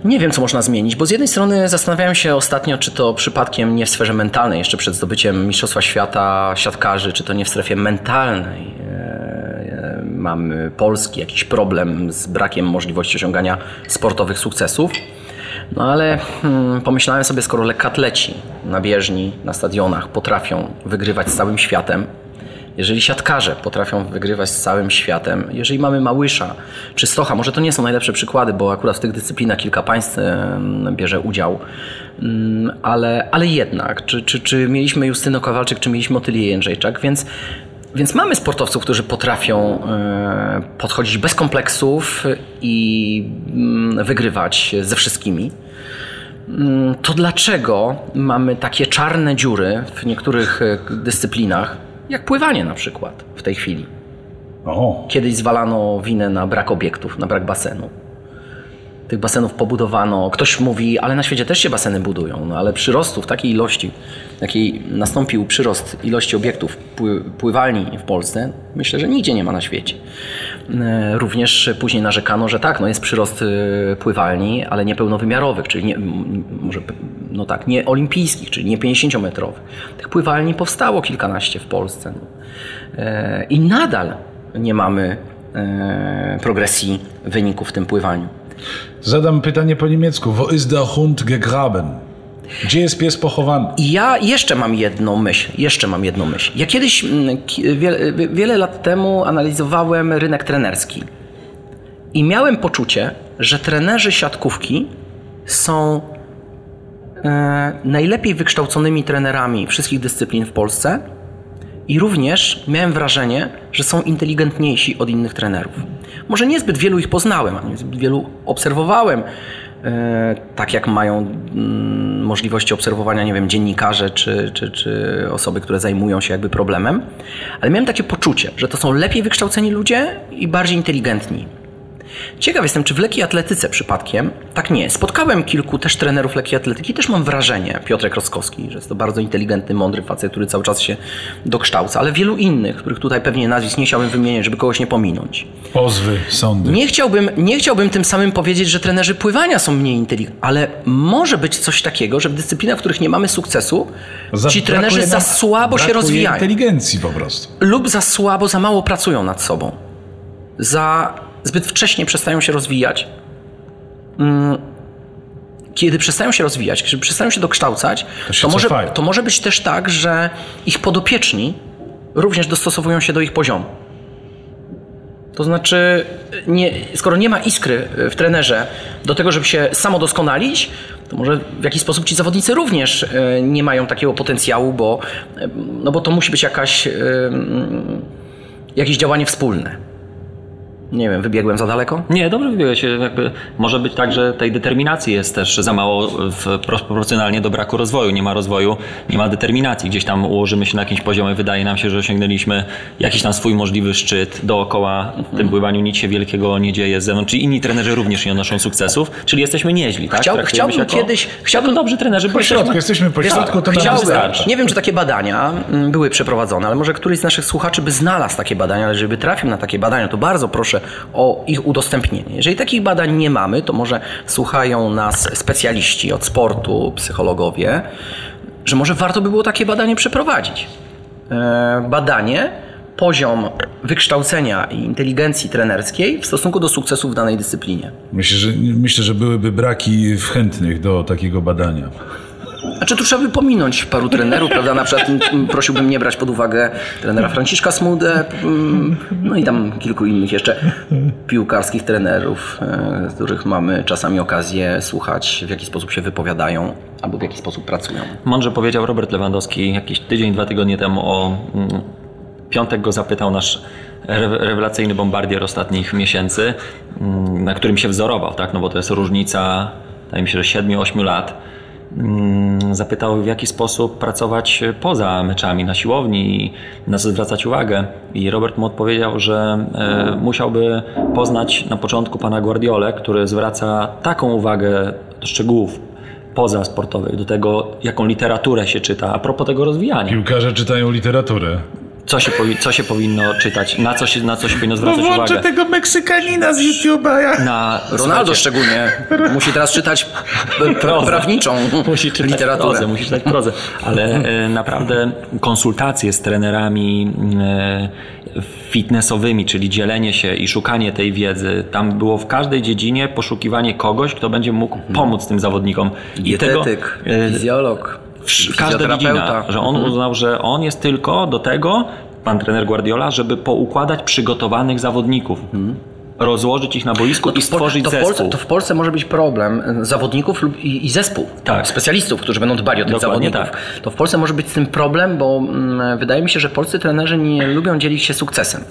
Nie wiem, co można zmienić, bo z jednej strony zastanawiałem się ostatnio, czy to przypadkiem nie w sferze mentalnej, jeszcze przed zdobyciem Mistrzostwa Świata siatkarzy, czy to nie w strefie mentalnej e, e, mamy Polski jakiś problem z brakiem możliwości osiągania sportowych sukcesów. No ale hmm, pomyślałem sobie, skoro lekkatleci na bieżni, na stadionach potrafią wygrywać z całym światem, jeżeli siatkarze potrafią wygrywać z całym światem, jeżeli mamy Małysza czy Stocha, może to nie są najlepsze przykłady, bo akurat w tych dyscyplinach kilka państw bierze udział, Mm, ale, ale jednak, czy, czy, czy mieliśmy Justyno Kowalczyk, czy mieliśmy Otylię Jędrzejczak, więc, więc mamy sportowców, którzy potrafią e, podchodzić bez kompleksów i mm, wygrywać ze wszystkimi. Mm, to dlaczego mamy takie czarne dziury w niektórych e, dyscyplinach, jak pływanie na przykład w tej chwili? O, Kiedyś zwalano winę na brak obiektów, na brak basenu. Tych basenów pobudowano. Ktoś mówi, ale na świecie też się baseny budują, no ale przyrostu w takiej ilości, jakiej nastąpił przyrost ilości obiektów pły, pływalni w Polsce, myślę, że nigdzie nie ma na świecie. E, Również później narzekano, że tak, no jest przyrost e, pływalni, ale niepełnowymiarowych, czyli nie, może, no tak, nie olimpijskich, czyli nie 50-metrowych. Tych pływalni powstało kilkanaście w Polsce. No. E, I nadal nie mamy progresji wyników w tym pływaniu. Zadam pytanie po niemiecku. Wo ist der Hund gegraben? Gdzie jest pies pochowany? Ja jeszcze mam jedną myśl, jeszcze mam jedną myśl. Ja kiedyś, mm, wiele, wiele lat temu analizowałem rynek trenerski i miałem poczucie, że trenerzy siatkówki są e, najlepiej wykształconymi trenerami wszystkich dyscyplin w Polsce i również miałem wrażenie, że są inteligentniejsi od innych trenerów. Może niezbyt wielu ich poznałem, a niezbyt wielu obserwowałem, tak jak mają mm, możliwości obserwowania, nie wiem, dziennikarze czy, czy, czy osoby, które zajmują się jakby problemem, ale miałem takie poczucie, że to są lepiej wykształceni ludzie i bardziej inteligentni. Ciekaw jestem, czy w lekkiej atletyce przypadkiem tak nie. Spotkałem kilku też trenerów lekkiej atletyki, też mam wrażenie, Piotrek Roskowski, że jest to bardzo inteligentny, mądry facet, który cały czas się dokształca, ale wielu innych, których tutaj pewnie nazwisk nie chciałbym wymieniać, żeby kogoś nie pominąć. Pozwy, sądy. Nie chciałbym, nie chciałbym tym samym powiedzieć, że trenerzy pływania są mniej inteligentni, ale może być coś takiego, że w dyscyplinach, w których nie mamy sukcesu, Za- ci trenerzy za słabo się rozwijają inteligencji po prostu. lub za słabo, za mało pracują nad sobą. Za zbyt wcześnie przestają się rozwijać. Mm, Kiedy przestają się rozwijać, kiedy przestają się dokształcać, To się to, może, to może być też tak, że ich podopieczni również dostosowują się do ich poziomu. To znaczy, nie, skoro nie ma iskry w trenerze do tego, żeby się samo doskonalić, to może w jakiś sposób ci zawodnicy również e, nie mają takiego potencjału, bo, e, no bo to musi być jakaś, e, jakieś działanie wspólne. Nie wiem, wybiegłem za daleko? Nie, dobrze wybiegłeś. Jakby może być tak, że tej determinacji jest też za mało w, pro- proporcjonalnie do braku rozwoju. Nie ma rozwoju, nie ma determinacji. Gdzieś tam ułożymy się na jakimś poziomie, wydaje nam się, że osiągnęliśmy jakiś tam swój możliwy szczyt. Dookoła w tym pływaniu nic się wielkiego nie dzieje z zewnątrz. Czyli inni trenerzy również nie odnoszą sukcesów, czyli jesteśmy nieźli. Tak? Chciał- chciałbym się jako- kiedyś- Chciałbym dobrzy trenerzy, bo Po środku, jesteśmy po środku, to chciałbym, nie wiem, czy takie badania mm, były przeprowadzone, ale może któryś z naszych słuchaczy by znalazł takie badania, ale żeby trafił na takie badania, to bardzo proszę o ich udostępnienie. Jeżeli takich badań nie mamy, to może słuchają nas specjaliści od sportu, psychologowie, że może warto by było takie badanie przeprowadzić. E, badanie, poziom wykształcenia i inteligencji trenerskiej w stosunku do sukcesu w danej dyscyplinie. Myślę że, myślę, że byłyby braki w chętnych do takiego badania. Znaczy tu trzeba by pominąć paru trenerów, prawda? Na przykład prosiłbym nie brać pod uwagę trenera Franciszka Smudę, mm, no i tam kilku innych jeszcze piłkarskich trenerów, e, których mamy czasami okazję słuchać, w jaki sposób się wypowiadają albo w jaki sposób pracują. Mądrze powiedział Robert Lewandowski jakiś tydzień, dwa tygodnie temu o mm, piątek go zapytał nasz re- rewelacyjny bombardier ostatnich miesięcy, mm, na którym się wzorował, tak? No bo to jest różnica, wydaje mi się, że 7-8 lat. Mm, Zapytał, w jaki sposób pracować poza meczami na siłowni i na co zwracać uwagę. I Robert mu odpowiedział, że e, musiałby poznać na początku pana Guardiolę, który zwraca taką uwagę do szczegółów poza sportowych, do tego, jaką literaturę się czyta, a propos tego rozwijania. Piłkarze czytają literaturę. Co się, powi- co się powinno czytać, na co się, na co się powinno zwracać uwagę. tego Meksykanina z YouTube'a. Na, Ronaldo słuchajcie, szczególnie musi teraz czytać p- Prozę. prawniczą Musi czytać literaturę. prozę, musi czytać prozę. Ale e, naprawdę konsultacje z trenerami e, fitnessowymi, czyli dzielenie się i szukanie tej wiedzy, tam było w każdej dziedzinie poszukiwanie kogoś, kto będzie mógł pomóc tym zawodnikom. I tego, e, fizjolog, każda dziedzina, fizjoterapeuta. że on uznał, że on jest tylko do tego, pan trener Guardiola, żeby poukładać przygotowanych zawodników. Rozłożyć ich na boisku No i stworzyć to zespół. Polsce, to w Polsce może być problem e, zawodników lub i, i zespół. Tak. Specjalistów, którzy będą dbali o tych Dokładnie zawodników. tak. To w Polsce może być z tym problem, bo mm, wydaje mi się, że polscy trenerzy nie lubią dzielić się sukcesem.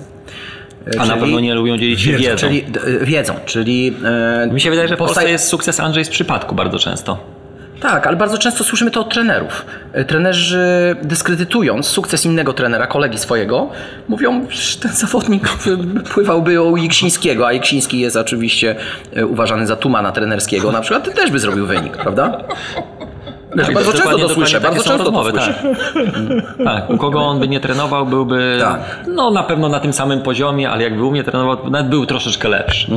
E, A na pewno nie lubią dzielić się wiedzą. Czyli e, wiedzą, czyli... e, Mi się wydaje, że w Polsce jest sukces Andrzej z przypadku bardzo często. Tak, ale bardzo często słyszymy to od trenerów. E, Trenerzy dyskredytując sukces innego trenera, kolegi swojego, mówią, że ten zawodnik pływałby u Jiksińskiego, a Jiksiński jest oczywiście e, uważany za tumana trenerskiego. Na przykład też by zrobił wynik, prawda? Wiesz, bardzo często to słyszę, bardzo często to słyszę. Tak. tak. U kogo on by nie trenował, byłby Tak. no na pewno na tym samym poziomie, ale jakby u mnie trenował, nawet był troszeczkę lepszy.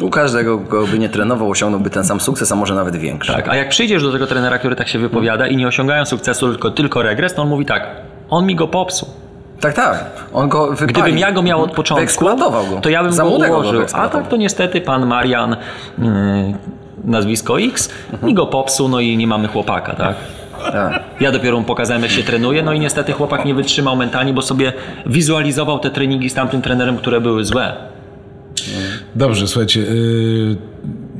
U każdego, kogo by nie trenował, osiągnąłby ten sam sukces, a może nawet większy. Tak. A jak przyjdziesz do tego trenera, który tak się wypowiada i nie osiągają sukcesu, tylko, tylko regres, to on mówi tak, on mi go popsuł. Tak, tak. On go. Gdybym ja go miał od początku, go. to ja bym Za go ułożył. A wyeksploatował. tak to niestety pan Marian, yy, nazwisko X, mi go popsuł, no i nie mamy chłopaka, tak? Tak. Ja dopiero mu pokazałem, jak się trenuje, no i niestety chłopak nie wytrzymał mentalnie, bo sobie wizualizował te treningi z tamtym trenerem, które były złe. Dobrze, słuchajcie. Yy,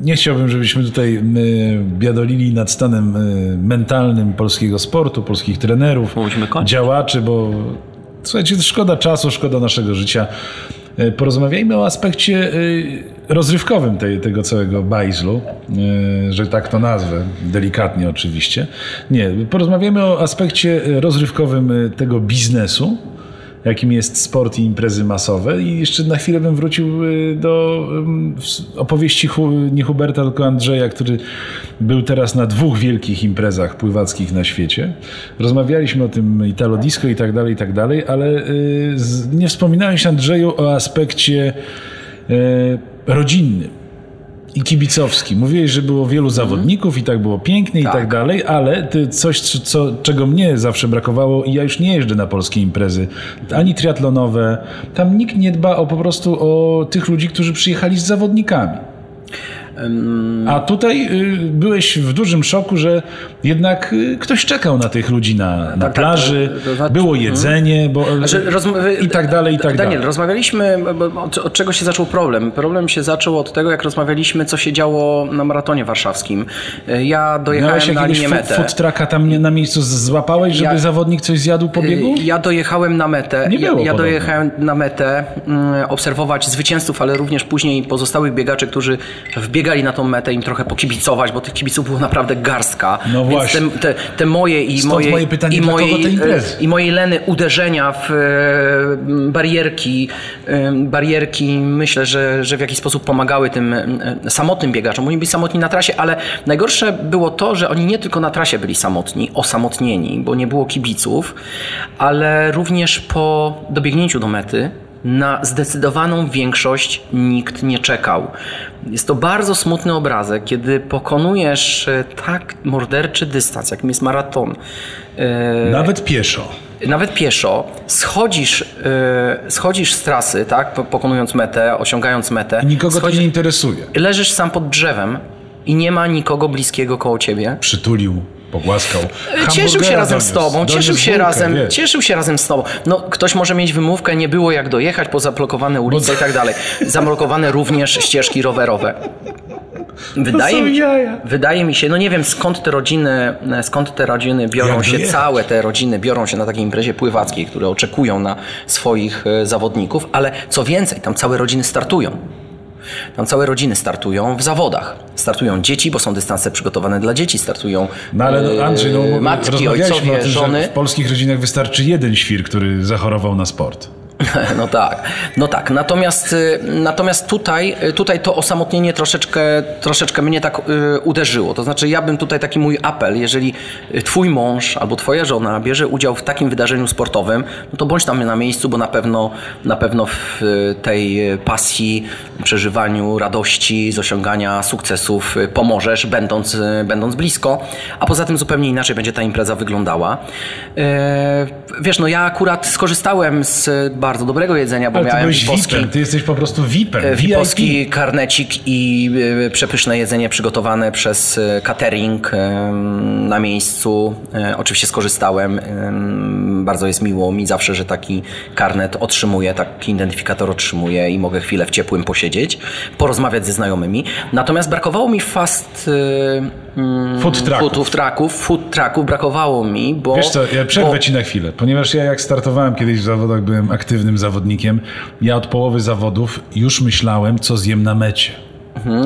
nie chciałbym, żebyśmy tutaj yy, biadolili nad stanem yy, mentalnym polskiego sportu, polskich trenerów, działaczy, bo słuchajcie, szkoda czasu, szkoda naszego życia. Porozmawiajmy o aspekcie rozrywkowym tej, tego całego bajzlu, yy, że tak to nazwę, delikatnie oczywiście. Nie, porozmawiamy o aspekcie rozrywkowym yy, tego biznesu jakim jest sport i imprezy masowe. I jeszcze na chwilę bym wrócił y, do opowieści nie Huberta, tylko Andrzeja, który był teraz na dwóch wielkich imprezach pływackich na świecie. Rozmawialiśmy o tym Italo Disco i tak dalej, i tak dalej, ale nie wspominałeś Andrzeju o aspekcie rodzinnym i kibicowski. Mówiłeś, że było wielu zawodników i tak było pięknie i tak dalej, ale ty coś, co, czego mnie zawsze brakowało i ja już nie jeżdżę na polskie imprezy, ani triatlonowe. Tam nikt nie dba o po prostu o tych ludzi, którzy przyjechali z zawodnikami. A tutaj y, byłeś w dużym szoku, że jednak y, ktoś czekał na tych ludzi na, na tak, plaży, to- to znaczy- było jedzenie bo, Znaczy, rozma- i tak dalej, i tak Daniel, dalej. rozmawialiśmy, od, od czego się zaczął problem? Problem się zaczął od tego, jak rozmawialiśmy, co się działo na maratonie warszawskim. Ja dojechałem Miałeś na linię metę. food trucka tam na miejscu złapałeś, żeby Ja- zawodnik coś zjadł po biegu? Ja dojechałem na metę. Nie ja, było ja podobno. dojechałem na metę mm, obserwować zwycięzców, ale również później pozostałych biegaczy, którzy wbiegali na tą metę, im trochę pokibicować, bo tych kibiców było naprawdę garstka. No właśnie. Te, te, te moje i Stąd moje, moje pytanie, i te imprezy? i mojej Leny uderzenia w e, barierki, e, barierki myślę, że, że w jakiś sposób pomagały tym e, samotnym biegaczom. Oni byli samotni na trasie, ale najgorsze było to, że oni nie tylko na trasie byli samotni, osamotnieni, bo nie było kibiców, ale również po dobiegnięciu do mety na zdecydowaną większość nikt nie czekał. Jest to bardzo smutny obrazek, kiedy pokonujesz e, tak morderczy dystans, jakim jest maraton. e, Nawet pieszo. nawet pieszo, schodzisz, yy, schodzisz z trasy, tak, po- pokonując metę, osiągając metę. Nikogo to schodzi- nie interesuje. Leżysz sam pod drzewem i nie ma nikogo bliskiego koło ciebie. Przytulił, pogłaskał. Cieszył się razem z tobą, cieszył się razem, wiesz. cieszył się razem z tobą. No, ktoś może mieć wymówkę, nie było jak dojechać, pozablokowane ulice i tak dalej. Zablokowane również ścieżki rowerowe. Wydaje mi, wydaje mi się, no nie wiem skąd te rodziny, skąd te rodziny biorą się, całe te rodziny biorą się na takiej imprezie pływackiej, które oczekują na swoich e, zawodników, ale co więcej, tam całe rodziny startują. Tam całe rodziny startują w zawodach. Startują dzieci, bo są dystanse przygotowane dla dzieci, startują No ale e, no, Andrzej, no, matki, rozmawialiśmy ojcowie, o tym, żony. w polskich rodzinach wystarczy jeden świr, który zachorował na sport. No tak, no tak. Natomiast, y, natomiast tutaj, y, tutaj to osamotnienie troszeczkę, troszeczkę mnie tak y, uderzyło. To znaczy ja bym tutaj taki mój apel, jeżeli twój mąż albo twoja żona bierze udział w takim wydarzeniu sportowym, no to bądź tam na miejscu, bo na pewno, na pewno w tej pasji, przeżywaniu radości, z osiągania sukcesów pomożesz, będąc, będąc blisko. A poza tym zupełnie inaczej będzie ta impreza wyglądała. Wiesz, no ja akurat skorzystałem z bardzo dobrego jedzenia, bo Ale ty miałem byłeś wipowski, VIP-em, ty jesteś po prostu VIP-em, e, VIP. wipowski karnecik i e, przepyszne jedzenie przygotowane przez e, catering na miejscu. Oczywiście skorzystałem. Bardzo jest miło mi zawsze, że taki karnet otrzymuję, taki identyfikator otrzymuję i mogę chwilę w ciepłym posiedzieć, porozmawiać ze znajomymi. Natomiast brakowało mi fast mm, Food trucków. food trucków, food trucków brakowało mi, bo... Wiesz co, ja przerwę bo- ci na chwilę, ponieważ ja jak startowałem kiedyś w zawodach, byłem aktywnym zawodnikiem, ja od połowy zawodów już myślałem, co zjem na mecie.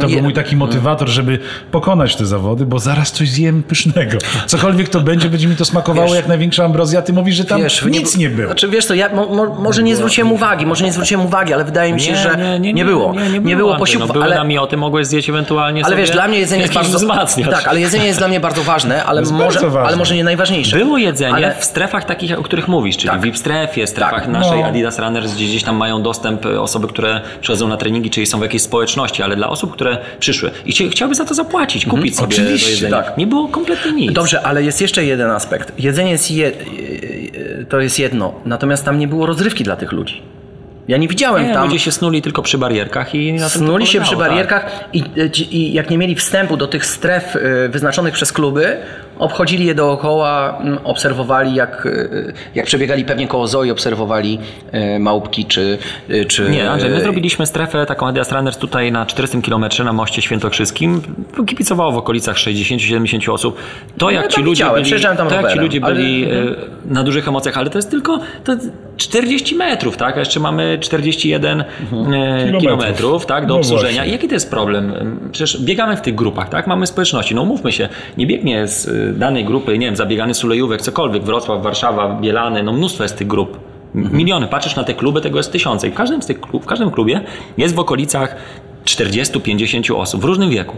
To był mój taki motywator, żeby pokonać te zawody, bo zaraz coś zjem pysznego. Cokolwiek to będzie, będzie mi to smakowało Wiesz- jak największa ambrozja. Ty mówisz, że tam Wiesz, nic nie, było. Znaczy, wiesz co, ja mo, mo, może nie zwróciłem uwagi, może nie zwróciłem uwagi, ale wydaje mi się, że nie, było. Nie, nie, było Andrzej, posiłków, no, były ale, namioty, mogłeś zjeść ewentualnie ale wiesz, dla mnie jedzenie jest bardzo wzmacniacz. Tak, ale jedzenie jest dla mnie bardzo ważne, ale może, bardzo ważne. ale może nie najważniejsze. Było jedzenie Ale- w strefach takich, o których mówisz, czyli Tak. w VIP strefie, strefach Tak. naszej No. Adidas Runners, gdzie gdzieś tam mają dostęp e, osoby, które przychodzą na treningi, czyli są w jakiejś społeczności, ale dla osób, które przyszły i chci- chciałyby za to zapłacić, kupić sobie Oczywiście, do jedzenia. tak. Nie było kompletnie nic. Dobrze, ale jest jeszcze jeden aspekt. Jedzenie jest je, to jest jedno. Natomiast tam nie było rozrywki dla tych ludzi. Ja nie widziałem Nie, tam. ludzie się snuli tylko przy barierkach i na tym Snuli się przy tak. barierkach i, i jak nie mieli wstępu do tych stref y, wyznaczonych przez kluby, obchodzili je dookoła, mm, obserwowali jak, y, jak przebiegali pewnie koło Zoi, obserwowali y, małpki czy... y, czy Nie, Andrzej, my zrobiliśmy strefę taką Adidas Runners tutaj na 400 km na moście świętokrzyskim. Kibicowało w okolicach 60-70 osób. To jak No, ci ludzie byli, to jak ci ludzie ale- byli Mhm. e, na dużych emocjach, ale to jest tylko to 40 metrów, tak? A jeszcze mamy 41 Mhm. e, kilometrów, tak? Do No obsłużenia. właśnie. I jaki to jest problem? Przecież biegamy w tych grupach, tak? Mamy społeczności. No mówmy się, nie biegnie z e, danej grupy, nie wiem, zabiegany Sulejówek, cokolwiek, Wrocław, Warszawa, Bielany, no mnóstwo jest tych grup. Miliony. Patrzysz na te kluby, tego jest tysiące. I w każdym z tych klub, w każdym klubie jest w okolicach 40-50 osób w różnym wieku.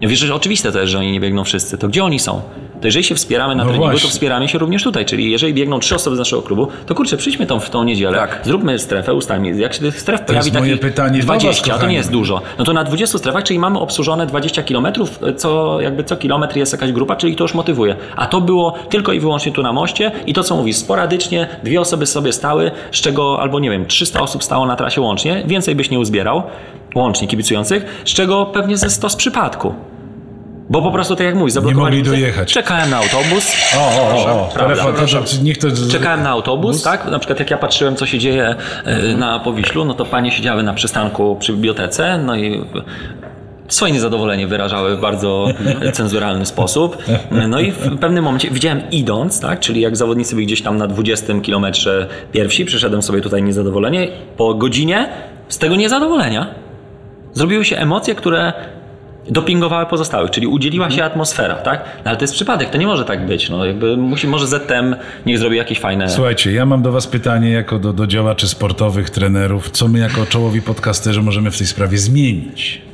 Ja Wiesz, że oczywiste jest, że oni nie biegną wszyscy. To gdzie oni są? To jeżeli się wspieramy na No treningu, właśnie. to wspieramy się również tutaj. Czyli jeżeli biegną trzy osoby z naszego klubu, to kurczę, przyjdźmy tą, w tą niedzielę, Tak. zróbmy strefę, ustalmy. Jak się tych stref To pojawi pytanie do was, 20, to nie jest dużo. No to na 20 strefach, czyli mamy obsłużone 20 km, co jakby co kilometr jest jakaś grupa, czyli to już motywuje. A to było tylko i wyłącznie tu na moście i to co mówisz, sporadycznie dwie osoby sobie stały, z czego albo nie wiem, 300 osób stało na trasie łącznie, więcej byś nie uzbierał, łącznie kibicujących, z czego pewnie ze 100 z przypadku. Bo po prostu tak jak mówisz, zablokowali mogli ulicę, dojechać. Czekałem na autobus. O, o, o, o. Telefon, niech to... Czekałem na autobus, tak? Na przykład jak ja patrzyłem, co się dzieje y, na Powiślu, no to panie siedziały na przystanku przy bibliotece, no i swoje niezadowolenie wyrażały w bardzo cenzuralny sposób. No i w pewnym momencie widziałem idąc, tak, czyli jak zawodnicy byli gdzieś tam na 20 kilometrze pierwsi, przyszedłem sobie tutaj niezadowolenie, po godzinie z tego niezadowolenia zrobiły się emocje, które dopingowały pozostałych, czyli udzieliła się atmosfera, tak? No, ale to jest przypadek, to nie może tak być. No, jakby musi, może ZTM niech zrobi jakieś fajne... Słuchajcie, ja mam do was pytanie jako do, do działaczy sportowych, trenerów. Co my jako czołowi podcasterzy możemy w tej sprawie zmienić?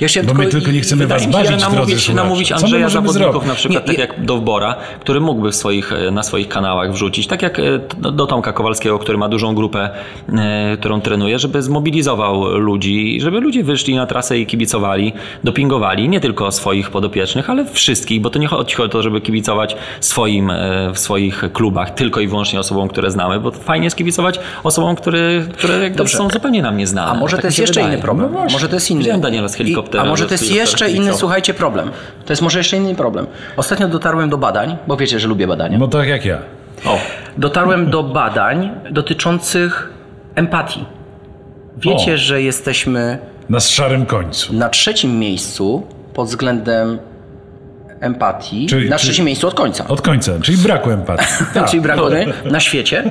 Ja chciałem Bo my tylko nie chcemy was się, bawić, drodzy namówić, namówić Andrzeja możemy zawodników zrobić? na przykład, Nie, tak jak Dowbora, który mógłby w swoich, e, na swoich kanałach wrzucić, tak jak e, do, do Tomka Kowalskiego, który ma dużą grupę, e, którą trenuje, żeby zmobilizował ludzi, żeby ludzie wyszli na trasę i kibicowali, dopingowali nie tylko swoich podopiecznych, ale wszystkich, bo to nie chodzi o to, żeby kibicować swoim, w swoich klubach, tylko i wyłącznie osobom, które znamy, bo fajnie jest kibicować osobom, które, które są zupełnie nam nieznane. A może Tak to jest się jeszcze wydaje. inny problem. No może to jest inny. Widziałem Daniela z helikoptera, I, a może że to jest jeszcze inny, słuchajcie, problem. To jest może jeszcze inny problem. Ostatnio dotarłem do badań, bo wiecie, że lubię badania. No tak jak ja. O. Dotarłem do badań dotyczących empatii. Wiecie, O. że jesteśmy Na szarym końcu. na trzecim miejscu pod względem empatii. Czyli- na czyli- trzecim miejscu od końca. Od końca, czyli braku empatii. Tak. Czyli brak wody na świecie.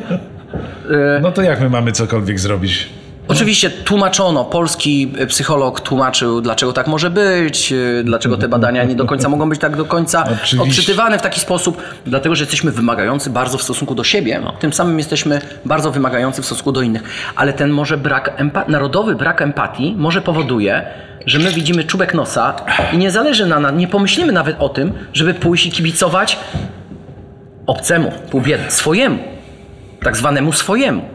No to jak my mamy cokolwiek zrobić? Oczywiście tłumaczono, polski psycholog tłumaczył, dlaczego tak może być, yy, dlaczego te badania nie do końca mogą być tak do końca Oczywiście. odczytywane w taki sposób, dlatego że jesteśmy wymagający bardzo w stosunku do siebie, tym samym jesteśmy bardzo wymagający w stosunku do innych. Ale ten może brak, empa- narodowy brak empatii może powoduje, że my widzimy czubek nosa i nie zależy na nas, nie pomyślimy nawet o tym, żeby pójść i kibicować obcemu, pół biedy, swojemu, tak zwanemu swojemu.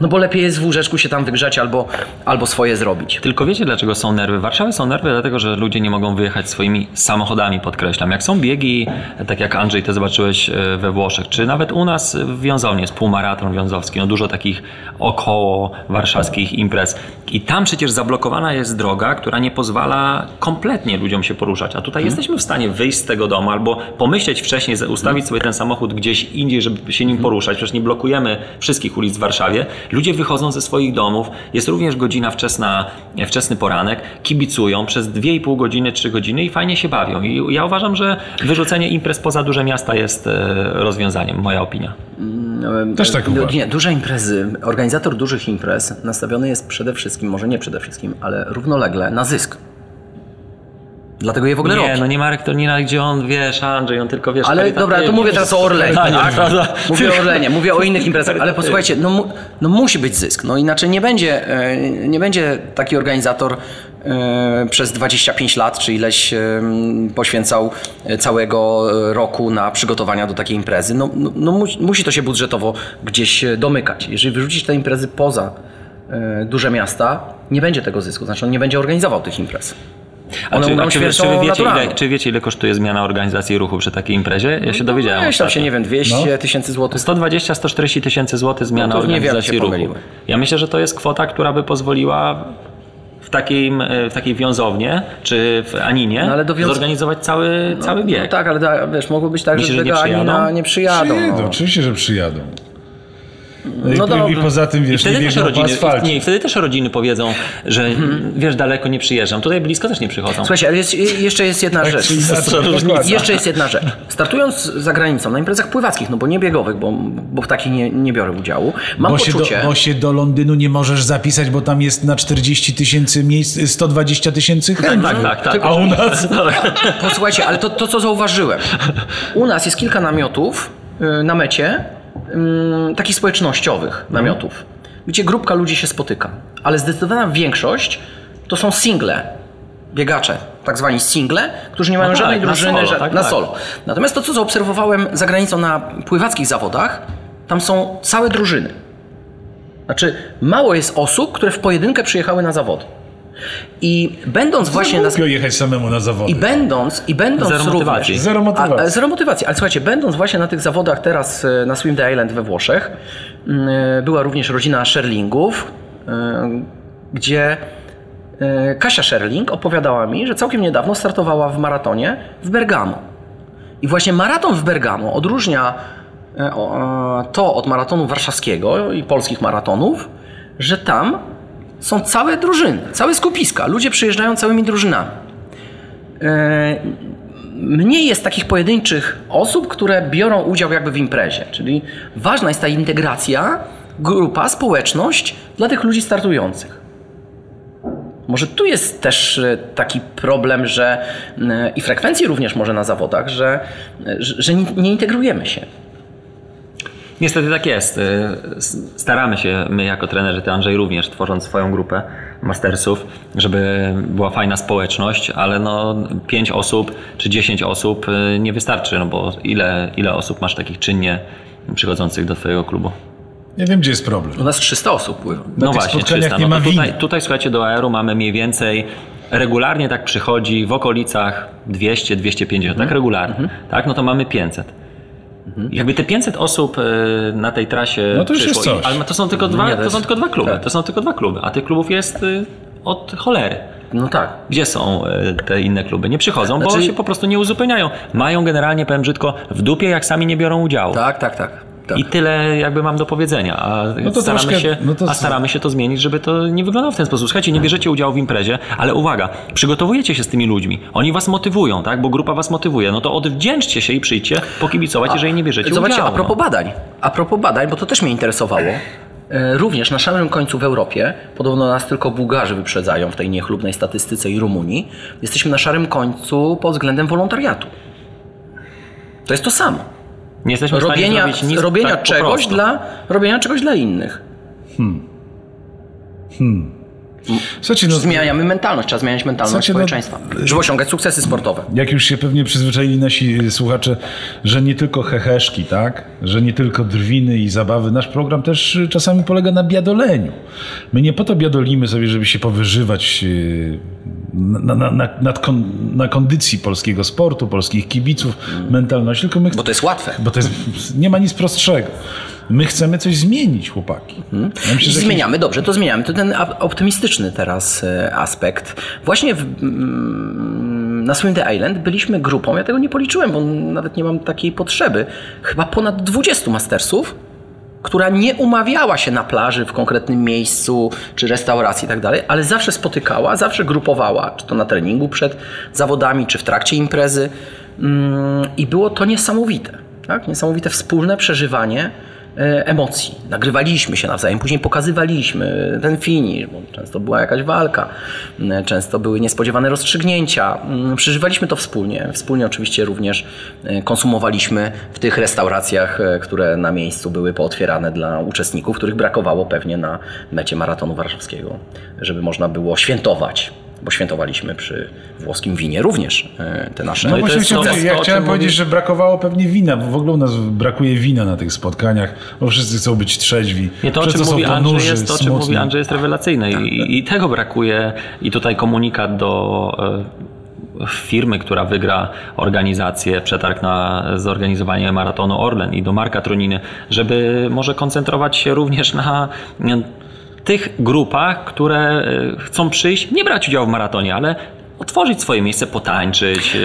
No bo lepiej jest w łóżeczku się tam wygrzać albo, albo swoje zrobić. Tylko wiecie, dlaczego są nerwy? W Warszawie są nerwy, dlatego że ludzie nie mogą wyjechać swoimi samochodami, podkreślam. Jak są biegi, tak jak Andrzej, ty zobaczyłeś e, we Włoszech, czy nawet u nas w Wiązowni jest półmaraton wiązowski, no dużo takich około warszawskich imprez. I tam przecież zablokowana jest droga, która nie pozwala kompletnie ludziom się poruszać. A tutaj jesteśmy w stanie wyjść z tego domu albo pomyśleć wcześniej, ustawić sobie ten samochód gdzieś indziej, żeby się nim poruszać. Przecież nie blokujemy wszystkich ulic w Warszawie. Ludzie wychodzą ze swoich domów, jest również godzina wczesna, wczesny poranek, kibicują przez 2,5 godziny, 3 godziny i fajnie się bawią. I ja uważam, że wyrzucenie imprez poza duże miasta jest e, rozwiązaniem, moja opinia. Też tak uważam. Nie, duże imprezy. Organizator dużych imprez nastawiony jest przede wszystkim, może nie przede wszystkim, ale równolegle na zysk. Dlatego je w ogóle Nie, robi. no nie Marek Tornina, gdzie on, wiesz, Andrzej, on tylko, wiesz... Ale dobra, to mówię teraz o Orlenie. Nie, tak? Mówię o Orlenie, mówię o innych imprezach, ale posłuchajcie, no, mu, no musi być zysk, no inaczej nie będzie, e, nie będzie taki organizator e, przez 25 lat, czy ileś e, poświęcał całego roku na przygotowania do takiej imprezy. No, no, no musi, musi to się budżetowo gdzieś domykać. Jeżeli wyrzucić te imprezy poza duże miasta, nie będzie tego zysku, znaczy on nie będzie organizował tych imprez. A One czy, a czy, śmiercią czy, wy wiecie, ile, czy wiecie, ile kosztuje zmiana organizacji ruchu przy takiej imprezie? Ja się dowiedziałem. Weź tam się, nie wiem, 200 tysięcy złotych. 120-140 tysięcy złotych zmiana No organizacji ruchu. pomyliły. Ja myślę, że to jest kwota, która by pozwoliła w, takim, e, w takiej wiązownie czy w Aninie No ale do wiąz- zorganizować cały, cały bieg. No tak, ale da, wiesz, mogło być tak, Myślisz, że że nie tego Anina przyjadą? nie przyjadą. Przyjadą, no. oczywiście, że przyjadą. No I, I dobrze. poza tym, I wiesz, wtedy nie też, rodziny, nie, i wtedy też rodziny powiedzą, że Mhm. wiesz, daleko nie przyjeżdżam. Tutaj blisko też nie przychodzą. Słuchajcie, ale jest, jeszcze jest jedna Tak, rzecz. Jeszcze jest jedna rzecz. Startując za granicą na imprezach pływackich, no bo nie biegowych, bo, bo w takich nie, nie biorę udziału, mam Bo się, do, poczucie... bo się do Londynu nie możesz zapisać, bo tam jest na 40 tysięcy miejsc 120 tysięcy chętnych. tak, tak, tak. A u nas... Posłuchajcie, ale to, to co zauważyłem. U nas jest kilka namiotów y, na mecie, takich społecznościowych namiotów, gdzie grupka ludzi się spotyka. Ale zdecydowana większość to są single, biegacze, tak zwani single, którzy nie mają No tak, żadnej na drużyny solo, że- tak, na tak. solo. Natomiast to, co zaobserwowałem za granicą na pływackich zawodach, tam są całe drużyny. Znaczy, mało jest osób, które w pojedynkę przyjechały na zawody. I będąc właśnie na, jechać samemu na zawody. i będąc, i będąc Zero motywacji. również... Zero motywacji. A, a, zero motywacji. Ale słuchajcie, będąc właśnie na tych zawodach teraz e, na Swim the Island we Włoszech, mm, e, była również rodzina Sherlingów, e, gdzie e, Kasia Sherling opowiadała mi, że całkiem niedawno startowała w maratonie w Bergamo. I właśnie maraton w Bergamo odróżnia e, o, e, to od maratonu warszawskiego i polskich maratonów, że tam są całe drużyny, całe skupiska. Ludzie przyjeżdżają całymi drużynami. E, Mniej jest takich pojedynczych osób, które biorą udział jakby w imprezie. Czyli ważna jest ta integracja, grupa, społeczność dla tych ludzi startujących. Może tu jest też e, taki problem, że e, i frekwencji również może na zawodach, że, że, nie integrujemy się. Niestety tak jest. Y, Staramy się, my jako trenerzy, ty Andrzej również, tworząc swoją grupę mastersów, żeby była fajna społeczność, ale no 5 osób czy 10 osób y, nie wystarczy, no bo ile, ile osób masz takich czynnie przychodzących do twojego klubu? Nie wiem, gdzie jest problem. U nas 300 osób pływa. No tych właśnie, spotkaniach 300. nie No ma to tutaj, tutaj słuchajcie, do Aeru mamy mniej więcej regularnie tak przychodzi w okolicach 200, 250, Mhm. tak regularnie. Tak, no to mamy 500. Jakby te 500 osób e, na tej trasie No to już przyszło, jest coś. ale to są tylko dwa, to są tylko dwa kluby. tak. To są tylko dwa kluby, a tych klubów jest y, od cholery. No tak. Gdzie są e, te inne kluby? Nie przychodzą, bo Znaczy- się po prostu nie uzupełniają. Mają generalnie, powiem brzydko, w dupie, jak sami nie biorą udziału. Tak, tak, tak. Tak. I tyle jakby mam do powiedzenia, a, No staramy troszkę- się, no to- a staramy się to zmienić, żeby to nie wyglądało w ten sposób. Słuchajcie, nie bierzecie udziału w imprezie, ale uwaga, przygotowujecie się z tymi ludźmi, oni was motywują, tak, bo grupa was motywuje, no to odwdzięczcie się i przyjdźcie pokibicować, jeżeli nie bierzecie Zobaczcie, udziału. a propos badań. A propos badań, bo to też mnie interesowało. E, Również na szarym końcu w Europie, podobno nas tylko Bułgarzy wyprzedzają w tej niechlubnej statystyce i Rumunii, jesteśmy na szarym końcu pod względem wolontariatu. To jest to samo. Nie jesteśmy w stanie Robienia, nic robienia, tak czegoś dla, robienia czegoś dla innych. Słuchajcie, no, Zmieniamy mentalność, trzeba zmieniać mentalność no- społeczeństwa, żeby osiągać sukcesy sportowe. jak już się pewnie przyzwyczaili nasi słuchacze, że nie tylko heheszki, tak? Że nie tylko drwiny i zabawy. Nasz program też czasami polega na biadoleniu. My nie po to biadolimy sobie, żeby się powyżywać y, na, na, na, nad kon, na kondycji polskiego sportu, polskich kibiców, mentalności, tylko my Bo to jest łatwe. bo to jest, nie ma nic prostszego. My chcemy coś zmienić, chłopaki. Ja myślę, że zmieniamy, dobrze, to zmieniamy. To ten optymistyczny teraz e, aspekt. Właśnie w, mm, na Swim the Island byliśmy grupą, ja tego nie policzyłem, bo nawet nie mam takiej potrzeby, chyba ponad 20 mastersów, która nie umawiała się na plaży w konkretnym miejscu, czy restauracji i tak dalej, ale zawsze spotykała, zawsze grupowała, czy to na treningu przed zawodami, czy w trakcie imprezy. Mm, I było to niesamowite. Tak? Niesamowite wspólne przeżywanie emocji. Nagrywaliśmy się nawzajem, później pokazywaliśmy ten finish, bo często była jakaś walka, m, często były niespodziewane rozstrzygnięcia. Mm, Przeżywaliśmy to wspólnie. Wspólnie oczywiście również e, konsumowaliśmy w tych restauracjach, e, które na miejscu były pootwierane dla uczestników, których brakowało pewnie na mecie maratonu warszawskiego, żeby można było świętować. Bo świętowaliśmy przy włoskim winie również e, te nasze No właśnie jest chciałem, to, ja chciałem powiedzieć, mówi- że brakowało pewnie wina, bo w ogóle u nas brakuje wina na tych spotkaniach, bo wszyscy chcą być trzeźwi. Nie, to o czym mówi Andrzej jest, to, o czym smutni. mówi Andrzej jest rewelacyjne i, i tego brakuje i tutaj komunikat do, firmy, która wygra organizację, przetarg na zorganizowanie maratonu Orlen i do Marka Troniny, żeby może koncentrować się również na tych grupach, które e, chcą przyjść, nie brać udziału w maratonie, ale otworzyć swoje miejsce, potańczyć,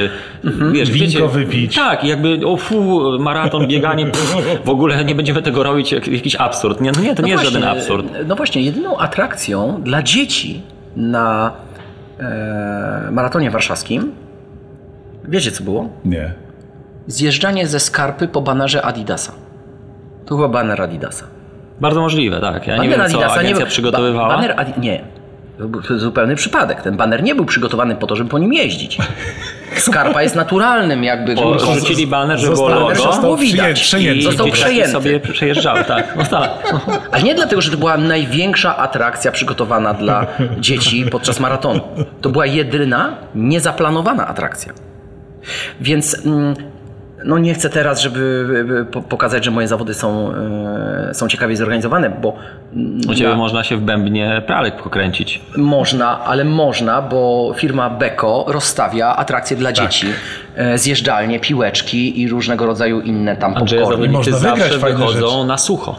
mhm. wiesz, Winko wiecie, wypić. Tak, jakby o fu, maraton, bieganie, pff, w ogóle nie będziemy tego robić, jak, jakiś absurd. Nie, no nie to No nie jest właśnie, żaden absurd. No właśnie, jedyną atrakcją dla dzieci na e, maratonie warszawskim, wiecie co było? Nie. Zjeżdżanie ze skarpy po banerze Adidasa. To chyba baner Adidasa. Bardzo możliwe, tak. Ja nie wiem, co Adidasa agencja był- przygotowywała. Ba, baner Adi, nie. To był zupełny przypadek. Ten baner nie był przygotowany po to, żeby po nim jeździć. Skarpa jest naturalnym jakby... Bo żeby- rzucili baner, żeby było logo został- widać. przejęty. i Został przejęty. sobie przejeżdżały, tak. No tak. Ale nie dlatego, że to była największa atrakcja przygotowana dla dzieci podczas maratonu. To była jedyna niezaplanowana atrakcja. Więc mm, no nie chcę teraz, żeby żeby po- pokazać, że moje zawody są, e, są ciekawie zorganizowane, bo U Ciebie na- można się w bębnie pralek pokręcić. można, ale można, bo firma Beko rozstawia atrakcje dla dzieci. E, Zjeżdżalnie, piłeczki i różnego rodzaju inne tam Andrzeja popcorny. zawodnicy Można wygrać zawsze wychodzą rzeczy. na sucho.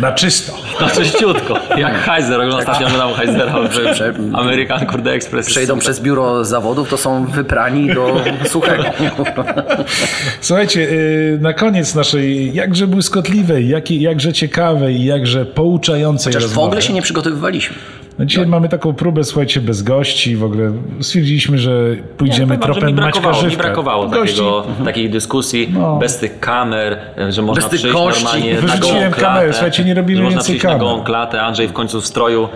Na czysto. Na czyściutko. Jak Heiser, ostatnio oglądałem Heisera w Prze- American Kurde Express. Przejdą przez biuro zawodów, to są wyprani do suchego. Słuchajcie, yy, na koniec naszej jakże błyskotliwej, jakże ciekawej, jakże pouczającej Chociaż w rozmowy. ogóle się nie przygotowywaliśmy. No dzisiaj mamy taką próbę, słuchajcie, bez gości. W ogóle stwierdziliśmy, że pójdziemy Powiem wam, że tropem mi Maćka brakowało, mi Żywka. brakowało Gości. takiego, takiej dyskusji No. bez tych kamer, że można Bez tych przyjść normalnie na Wyrzuciłem gołą klatę. kamerę, słuchajcie, nie robimy więcej przyjść na kamer. gołą klatę, Andrzej w końcu w stroju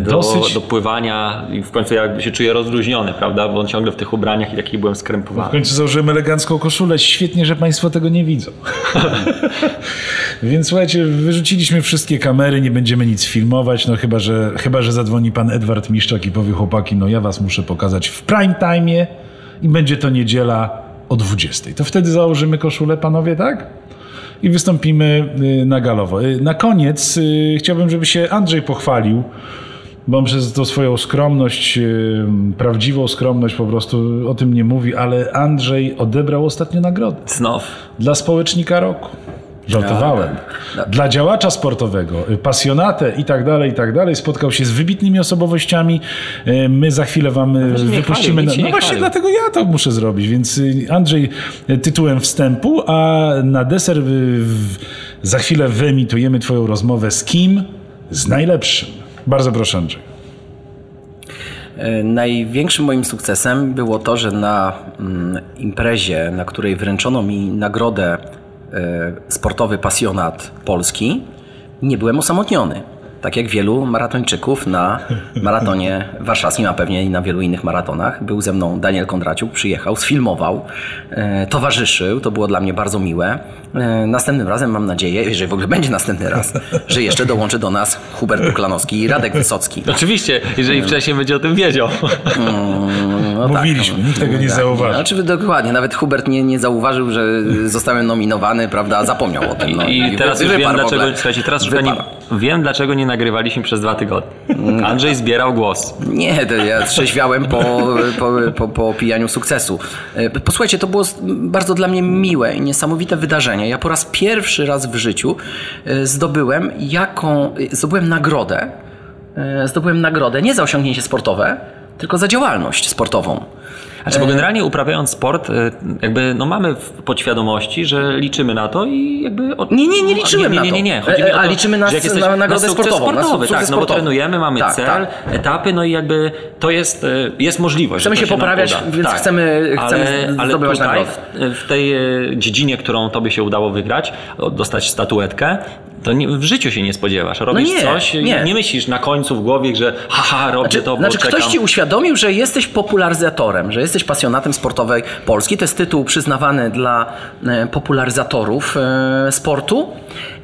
do, Dosyć. do pływania i w końcu jakby się czuje rozluźniony, prawda, bo on ciągle w tych ubraniach i taki byłem W skrępowany. końcu założyłem elegancką koszulę. Świetnie, że Państwo tego nie widzą. Więc słuchajcie, wyrzuciliśmy wszystkie kamery, nie będziemy nic filmować, no chyba, że, chyba, że zadzwoni pan Edward Miszczak i powie chłopaki, no ja was muszę pokazać w prime time i będzie to niedziela o 20. To wtedy założymy koszulę, panowie, tak? I wystąpimy y, na galowo. Y, Na koniec y, chciałbym, żeby się Andrzej pochwalił, bo on przez tą swoją skromność, prawdziwą skromność po prostu o tym nie mówi, ale Andrzej odebrał ostatnio nagrodę Znów. dla społecznika roku. Żartowałem. Dla działacza sportowego, y, pasjonatę i tak dalej, i tak dalej. Spotkał się z wybitnymi osobowościami. Y, My za chwilę wam wypuścimy. się No nie właśnie chwalił. dlatego ja to muszę zrobić. Więc y, Andrzej tytułem wstępu, a na deser za chwilę wyemitujemy twoją rozmowę z kim? Z najlepszym. Bardzo proszę Andrzej. Największym moim sukcesem było to, że na mm, imprezie, na której wręczono mi nagrodę sportowy pasjonat Polski, nie byłem osamotniony. Tak jak wielu maratończyków na maratonie warszawskim, a pewnie i na wielu innych maratonach. Był ze mną Daniel Kondraciuk, przyjechał, sfilmował, e, towarzyszył, to było dla mnie bardzo miłe. E, następnym razem mam nadzieję, jeżeli w ogóle będzie następny raz, że jeszcze dołączy do nas Hubert Duklanowski i Radek Wysocki. Oczywiście, jeżeli wcześniej będzie o tym wiedział. No Mówiliśmy, nikt tego nie zauważył. Znaczy, dokładnie, nawet Hubert nie, nie zauważył, że zostałem nominowany, prawda, zapomniał o tym. No, I teraz wy- już wiem dlaczego, słuchajcie, teraz już nie, wiem dlaczego nie nagrywaliśmy przez dwa tygodnie. Andrzej zbierał głos. Nie, to ja trzeźwiałem po, po, po, po pijaniu sukcesu. E, Posłuchajcie, to było bardzo dla mnie miłe i niesamowite wydarzenie. Ja po raz pierwszy raz w życiu e, zdobyłem jaką, e, zdobyłem nagrodę, zdobyłem nagrodę nie za osiągnięcie sportowe, tylko za działalność sportową. Znaczy, bo generalnie uprawiając sport, y, jakby no mamy w podświadomości, że liczymy na to i jakby... Od... Nie, nie, nie liczyłem nie, na nie, nie, to. nie. Chodzi mi E, o a to, liczymy na jesteś- na nagrodę sukces sportową, na sportowy, sukces tak, no bo trenujemy, mamy Tak, cel, tak. etapy, no i jakby to jest, y, jest możliwość. Chcemy to się nam poprawiać, uda. Tak. więc chcemy- chcemy ale, ale zdobywać tutaj, nagrody. w, w tej y, dziedzinie, którą tobie się udało wygrać, dostać statuetkę, to nie, w życiu się nie spodziewasz. Robisz No nie, coś nie. nie myślisz na końcu w głowie, że haha, robię Znaczy, to, bo znaczy czekam. ktoś ci uświadomił, że jesteś popularyzatorem, że jesteś pasjonatem sportowej Polski. To jest tytuł przyznawany dla e, popularyzatorów e, sportu.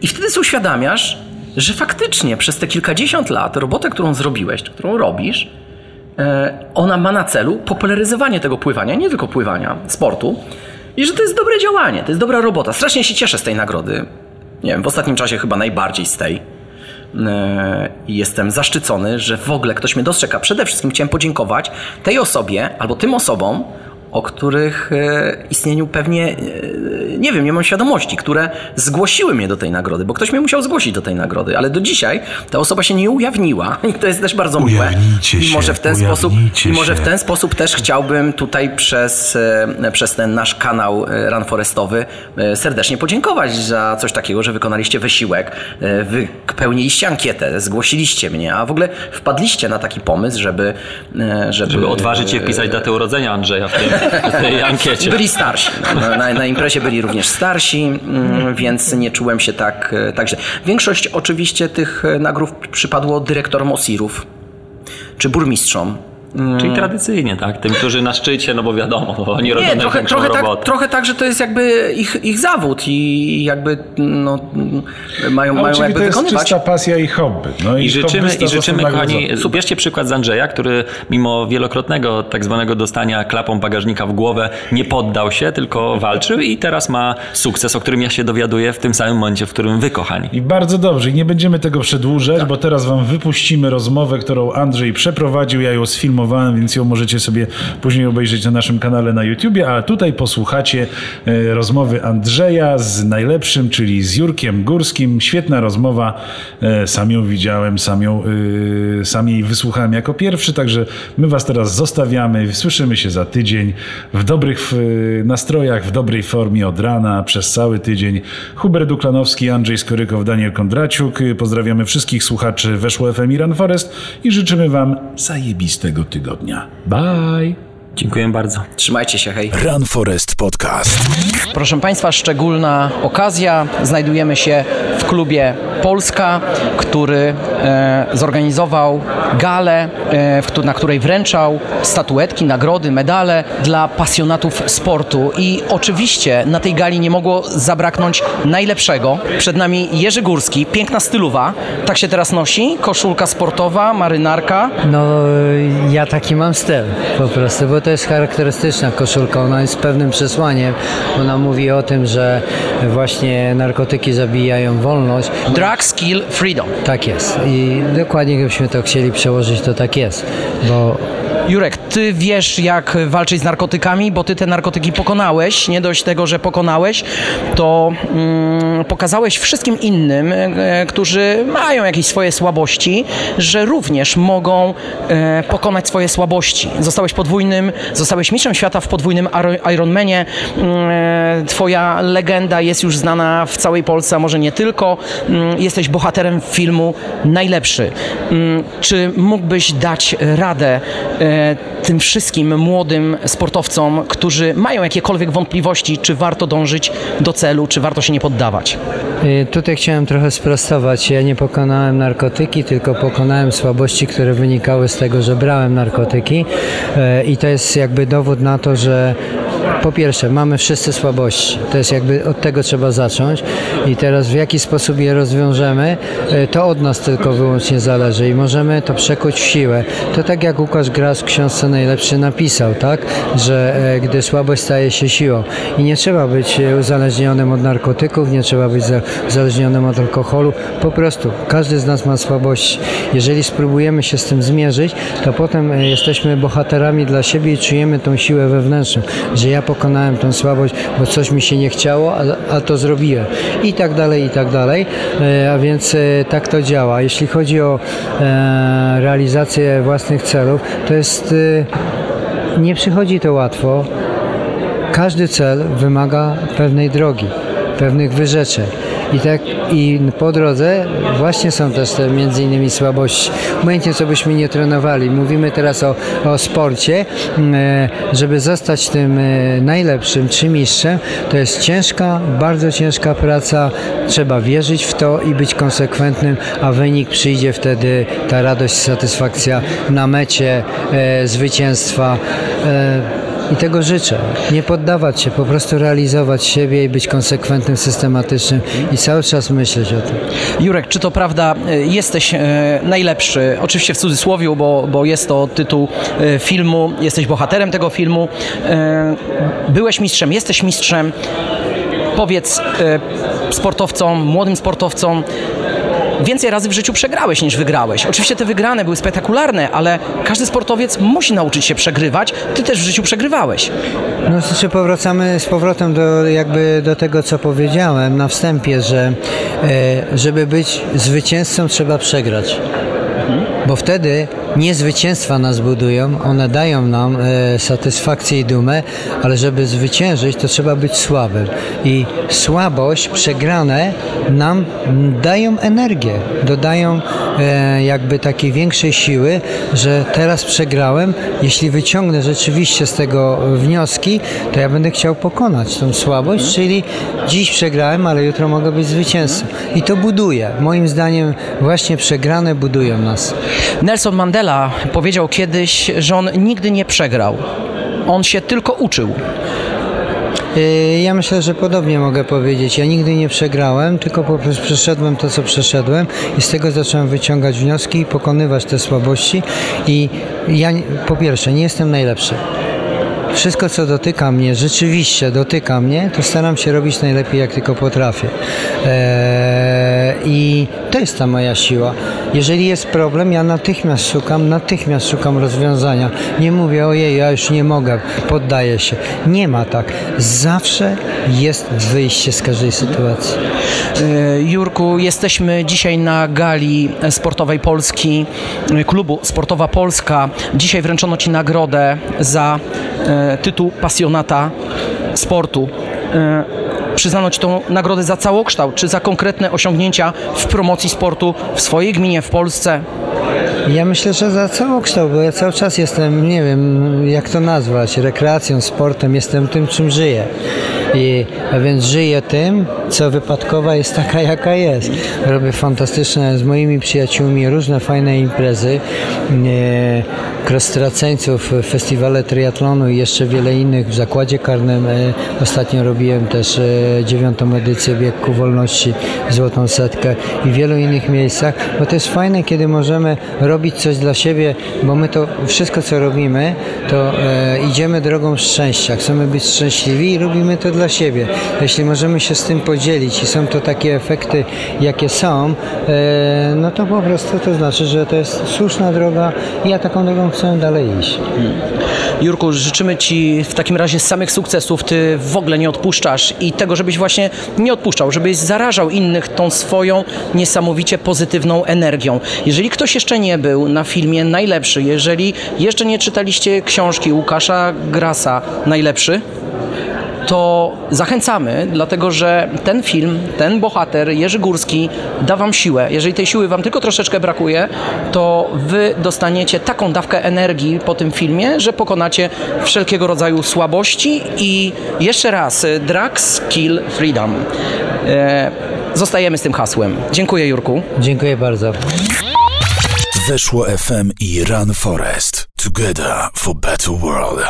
I wtedy sobie uświadamiasz, że faktycznie przez te kilkadziesiąt lat robotę, którą zrobiłeś, którą robisz, e, ona ma na celu popularyzowanie tego pływania, nie tylko pływania, sportu. I że to jest dobre działanie, to jest dobra robota. Strasznie się cieszę z tej nagrody. Nie wiem, w ostatnim czasie chyba najbardziej z tej. E, i jestem zaszczycony, że w ogóle ktoś mnie dostrzega. Przede wszystkim chciałem podziękować tej osobie albo tym osobom, o których e, istnieniu pewnie e, nie wiem, nie mam świadomości, które zgłosiły mnie do tej nagrody, bo ktoś mnie musiał zgłosić do tej nagrody, ale do dzisiaj ta osoba się nie ujawniła i to jest też bardzo miłe. Ujawnijcie I może w ten sposób i może w ten sposób też chciałbym tutaj przez, e, przez ten nasz kanał Run Forestowy serdecznie podziękować za coś takiego, że wykonaliście wysiłek, wypełniliście ankietę, zgłosiliście mnie, a w ogóle wpadliście na taki pomysł, żeby żeby, Żeby odważyć się wpisać datę urodzenia Andrzeja w, tym, tej ankiecie. byli starsi. Na, na, na imprezie byli również starsi, mm, więc nie czułem się tak, e, tak źle. Większość oczywiście tych e, nagród przypadło dyrektorom OSIR-ów czy burmistrzom. Czyli tradycyjnie, tak? Tym, którzy na szczycie, no bo wiadomo, bo oni robią Nie, trochę, trochę, tak, trochę tak, że to jest jakby ich, ich zawód i jakby no, mają, No, mają jakby to jest wykonywać. czysta pasja i hobby. No I życzymy, hobbysta i życzymy kochani, bierzcie przykład z Andrzeja, który mimo wielokrotnego tak zwanego dostania klapą bagażnika w głowę nie poddał się, tylko walczył i teraz ma sukces, o którym ja się dowiaduję w tym samym momencie, w którym wy, kochani. I bardzo dobrze, i nie będziemy tego przedłużać, Tak. bo teraz wam wypuścimy rozmowę, którą Andrzej przeprowadził. Ja ją sfilmowałem, więc ją możecie sobie później obejrzeć na naszym kanale na YouTubie, a tutaj posłuchacie e, rozmowy Andrzeja z najlepszym, czyli z Jurkiem Górskim. Świetna rozmowa. E, sam ją widziałem, sam, ją, e, sam jej wysłuchałem jako pierwszy, także my was teraz zostawiamy. Słyszymy się za tydzień w dobrych nastrojach, w dobrej formie od rana przez cały tydzień. Hubert Duklanowski, Andrzej Skorykow, Daniel Kondraciuk. Pozdrawiamy wszystkich słuchaczy Weszło FM i Forest i życzymy wam zajebistego tygodnia. Bye! Dziękuję bardzo. Trzymajcie się, hej. Run Forest Podcast. Proszę Państwa, szczególna okazja. Znajdujemy się w klubie Polska, który e, zorganizował galę, e, na której wręczał statuetki, nagrody, medale dla pasjonatów sportu. I oczywiście na tej gali nie mogło zabraknąć najlepszego. Przed nami Jerzy Górski, piękna stylowa. Tak się teraz nosi. Koszulka sportowa, marynarka. No, ja taki mam styl po prostu, bo to jest charakterystyczna koszulka. Ona jest pewnym przesłaniem. Ona mówi o tym, że właśnie narkotyki zabijają wolność. Drug, Skill, Freedom. Tak jest. I dokładnie gdybyśmy to chcieli przełożyć, to tak jest. Bo Jurek, ty wiesz jak walczyć z narkotykami, bo ty te narkotyki pokonałeś. Nie dość tego, że pokonałeś, to mm, pokazałeś wszystkim innym, e, którzy mają jakieś swoje słabości, że również mogą e, pokonać swoje słabości. Zostałeś podwójnym, zostałeś mistrzem świata w podwójnym Iro- Ironmanie. Mm, e, Twoja legenda jest już znana w całej Polsce, a może nie tylko. Mm, Jesteś bohaterem filmu Najlepszy. Mm, Czy mógłbyś dać radę e, tym wszystkim młodym sportowcom, którzy mają jakiekolwiek wątpliwości, czy warto dążyć do celu, czy warto się nie poddawać? y, tutaj chciałem trochę sprostować. Ja nie pokonałem narkotyki, tylko pokonałem słabości, które wynikały z tego, że brałem narkotyki. E, I to jest jakby dowód na to, że po pierwsze, mamy wszyscy słabości. To jest jakby od tego trzeba zacząć. I teraz w jaki sposób je rozwiążemy, e, to od nas tylko wyłącznie zależy i możemy to przekuć w siłę. To tak jak Łukasz Gras w książce najlepszy napisał, tak? Że e, gdy słabość staje się siłą. I nie trzeba być e, uzależnionym od narkotyków, nie trzeba być za- uzależnionym od alkoholu. Po prostu każdy z nas ma słabości. Jeżeli spróbujemy się z tym zmierzyć, to potem jesteśmy bohaterami dla siebie i czujemy tą siłę wewnętrzną, że ja pokonałem tą słabość, bo coś mi się nie chciało, a, a to zrobiłem. I tak dalej, i tak dalej. E, A więc e, tak to działa. Jeśli chodzi o e, realizację własnych celów, to jest nie przychodzi to łatwo. Każdy cel wymaga pewnej drogi, pewnych wyrzeczeń. I, tak, I po drodze właśnie są też te między innymi słabości. Obojętnie co byśmy nie trenowali. Mówimy teraz o, o sporcie. E, Żeby zostać tym e, najlepszym czy mistrzem, to jest ciężka, bardzo ciężka praca. Trzeba wierzyć w to i być konsekwentnym, a wynik przyjdzie wtedy ta radość, satysfakcja na mecie e, zwycięstwa. I tego życzę. Nie poddawać się, po prostu realizować siebie i być konsekwentnym, systematycznym i cały czas myśleć o tym. Jurek, czy to prawda, e, jesteś e, najlepszy, oczywiście w cudzysłowie, bo, bo jest to tytuł e, filmu, jesteś bohaterem tego filmu, byłeś mistrzem, jesteś mistrzem. Powiedz sportowcom, młodym sportowcom, więcej razy w życiu przegrałeś niż wygrałeś. Oczywiście te wygrane były spektakularne, ale każdy sportowiec musi nauczyć się przegrywać. Ty też w życiu przegrywałeś. No znaczy powracamy z powrotem do, jakby do tego, co powiedziałem na wstępie, że e, żeby być zwycięzcą trzeba przegrać. Bo wtedy nie zwycięstwa nas budują, one dają nam e, satysfakcję i dumę, ale żeby zwyciężyć, to trzeba być słabym. I słabość, przegrane nam dają energię, dodają e, jakby takiej większej siły, że teraz przegrałem, jeśli wyciągnę rzeczywiście z tego wnioski, to ja będę chciał pokonać tą słabość, czyli dziś przegrałem, ale jutro mogę być zwycięzcą. I to buduje. Moim zdaniem właśnie przegrane budują nas. Nelson Mandela powiedział kiedyś, że on nigdy nie przegrał. On się tylko uczył. Y, Ja myślę, że podobnie mogę powiedzieć. Ja nigdy nie przegrałem, tylko po prostu przeszedłem to, co przeszedłem i z tego zacząłem wyciągać wnioski i pokonywać te słabości. I ja po pierwsze nie jestem najlepszy. Wszystko, co dotyka mnie, rzeczywiście dotyka mnie, to staram się robić najlepiej, jak tylko potrafię. Eee, I to jest ta moja siła. Jeżeli jest problem, ja natychmiast szukam, natychmiast szukam rozwiązania. Nie mówię, ojej, ja już nie mogę, poddaję się. Nie ma tak. Zawsze jest wyjście z każdej sytuacji. E, Jurku, jesteśmy dzisiaj na gali sportowej Polski, e, klubu Sportowa Polska. Dzisiaj wręczono Ci nagrodę za e, tytuł pasjonata sportu. Przyznano Ci tą nagrodę za całokształt, czy za konkretne osiągnięcia w promocji sportu w swojej gminie, w Polsce? Ja myślę, że za całokształt, bo ja cały czas jestem, nie wiem, jak to nazwać, rekreacją, sportem, jestem tym, czym żyję. I, a więc żyję tym, co wypadkowa jest taka, jaka jest. Robię fantastyczne z moimi przyjaciółmi różne fajne imprezy. E, Krostraceńców, festiwale triatlonu i jeszcze wiele innych w zakładzie karnym. E, Ostatnio robiłem też e, dziewiątą edycję Biegku Wolności, Złotą Setkę i w wielu innych miejscach, bo to jest fajne, kiedy możemy robić coś dla siebie, bo my to wszystko, co robimy, to idziemy drogą szczęścia. Chcemy być szczęśliwi i robimy to dla siebie. Jeśli możemy się z tym podzielić i są to takie efekty, jakie są, e, no to po prostu to znaczy, że to jest słuszna droga i ja taką drogą chcę dalej iść. Jurku, życzymy Ci w takim razie samych sukcesów. Ty w ogóle nie odpuszczasz i tego, żebyś właśnie nie odpuszczał, żebyś zarażał innych tą swoją niesamowicie pozytywną energią. Jeżeli ktoś jeszcze nie był na filmie Najlepszy, jeżeli jeszcze nie czytaliście książki Łukasza Grasa Najlepszy, to zachęcamy, dlatego że ten film, ten bohater, Jerzy Górski, da Wam siłę. Jeżeli tej siły Wam tylko troszeczkę brakuje, to Wy dostaniecie taką dawkę energii po tym filmie, że pokonacie wszelkiego rodzaju słabości i jeszcze raz, y, Drugs Kill Freedom. E, Zostajemy z tym hasłem. Dziękuję, Jurku. Dziękuję bardzo. Weszło FM i Run Forest. Together for better world.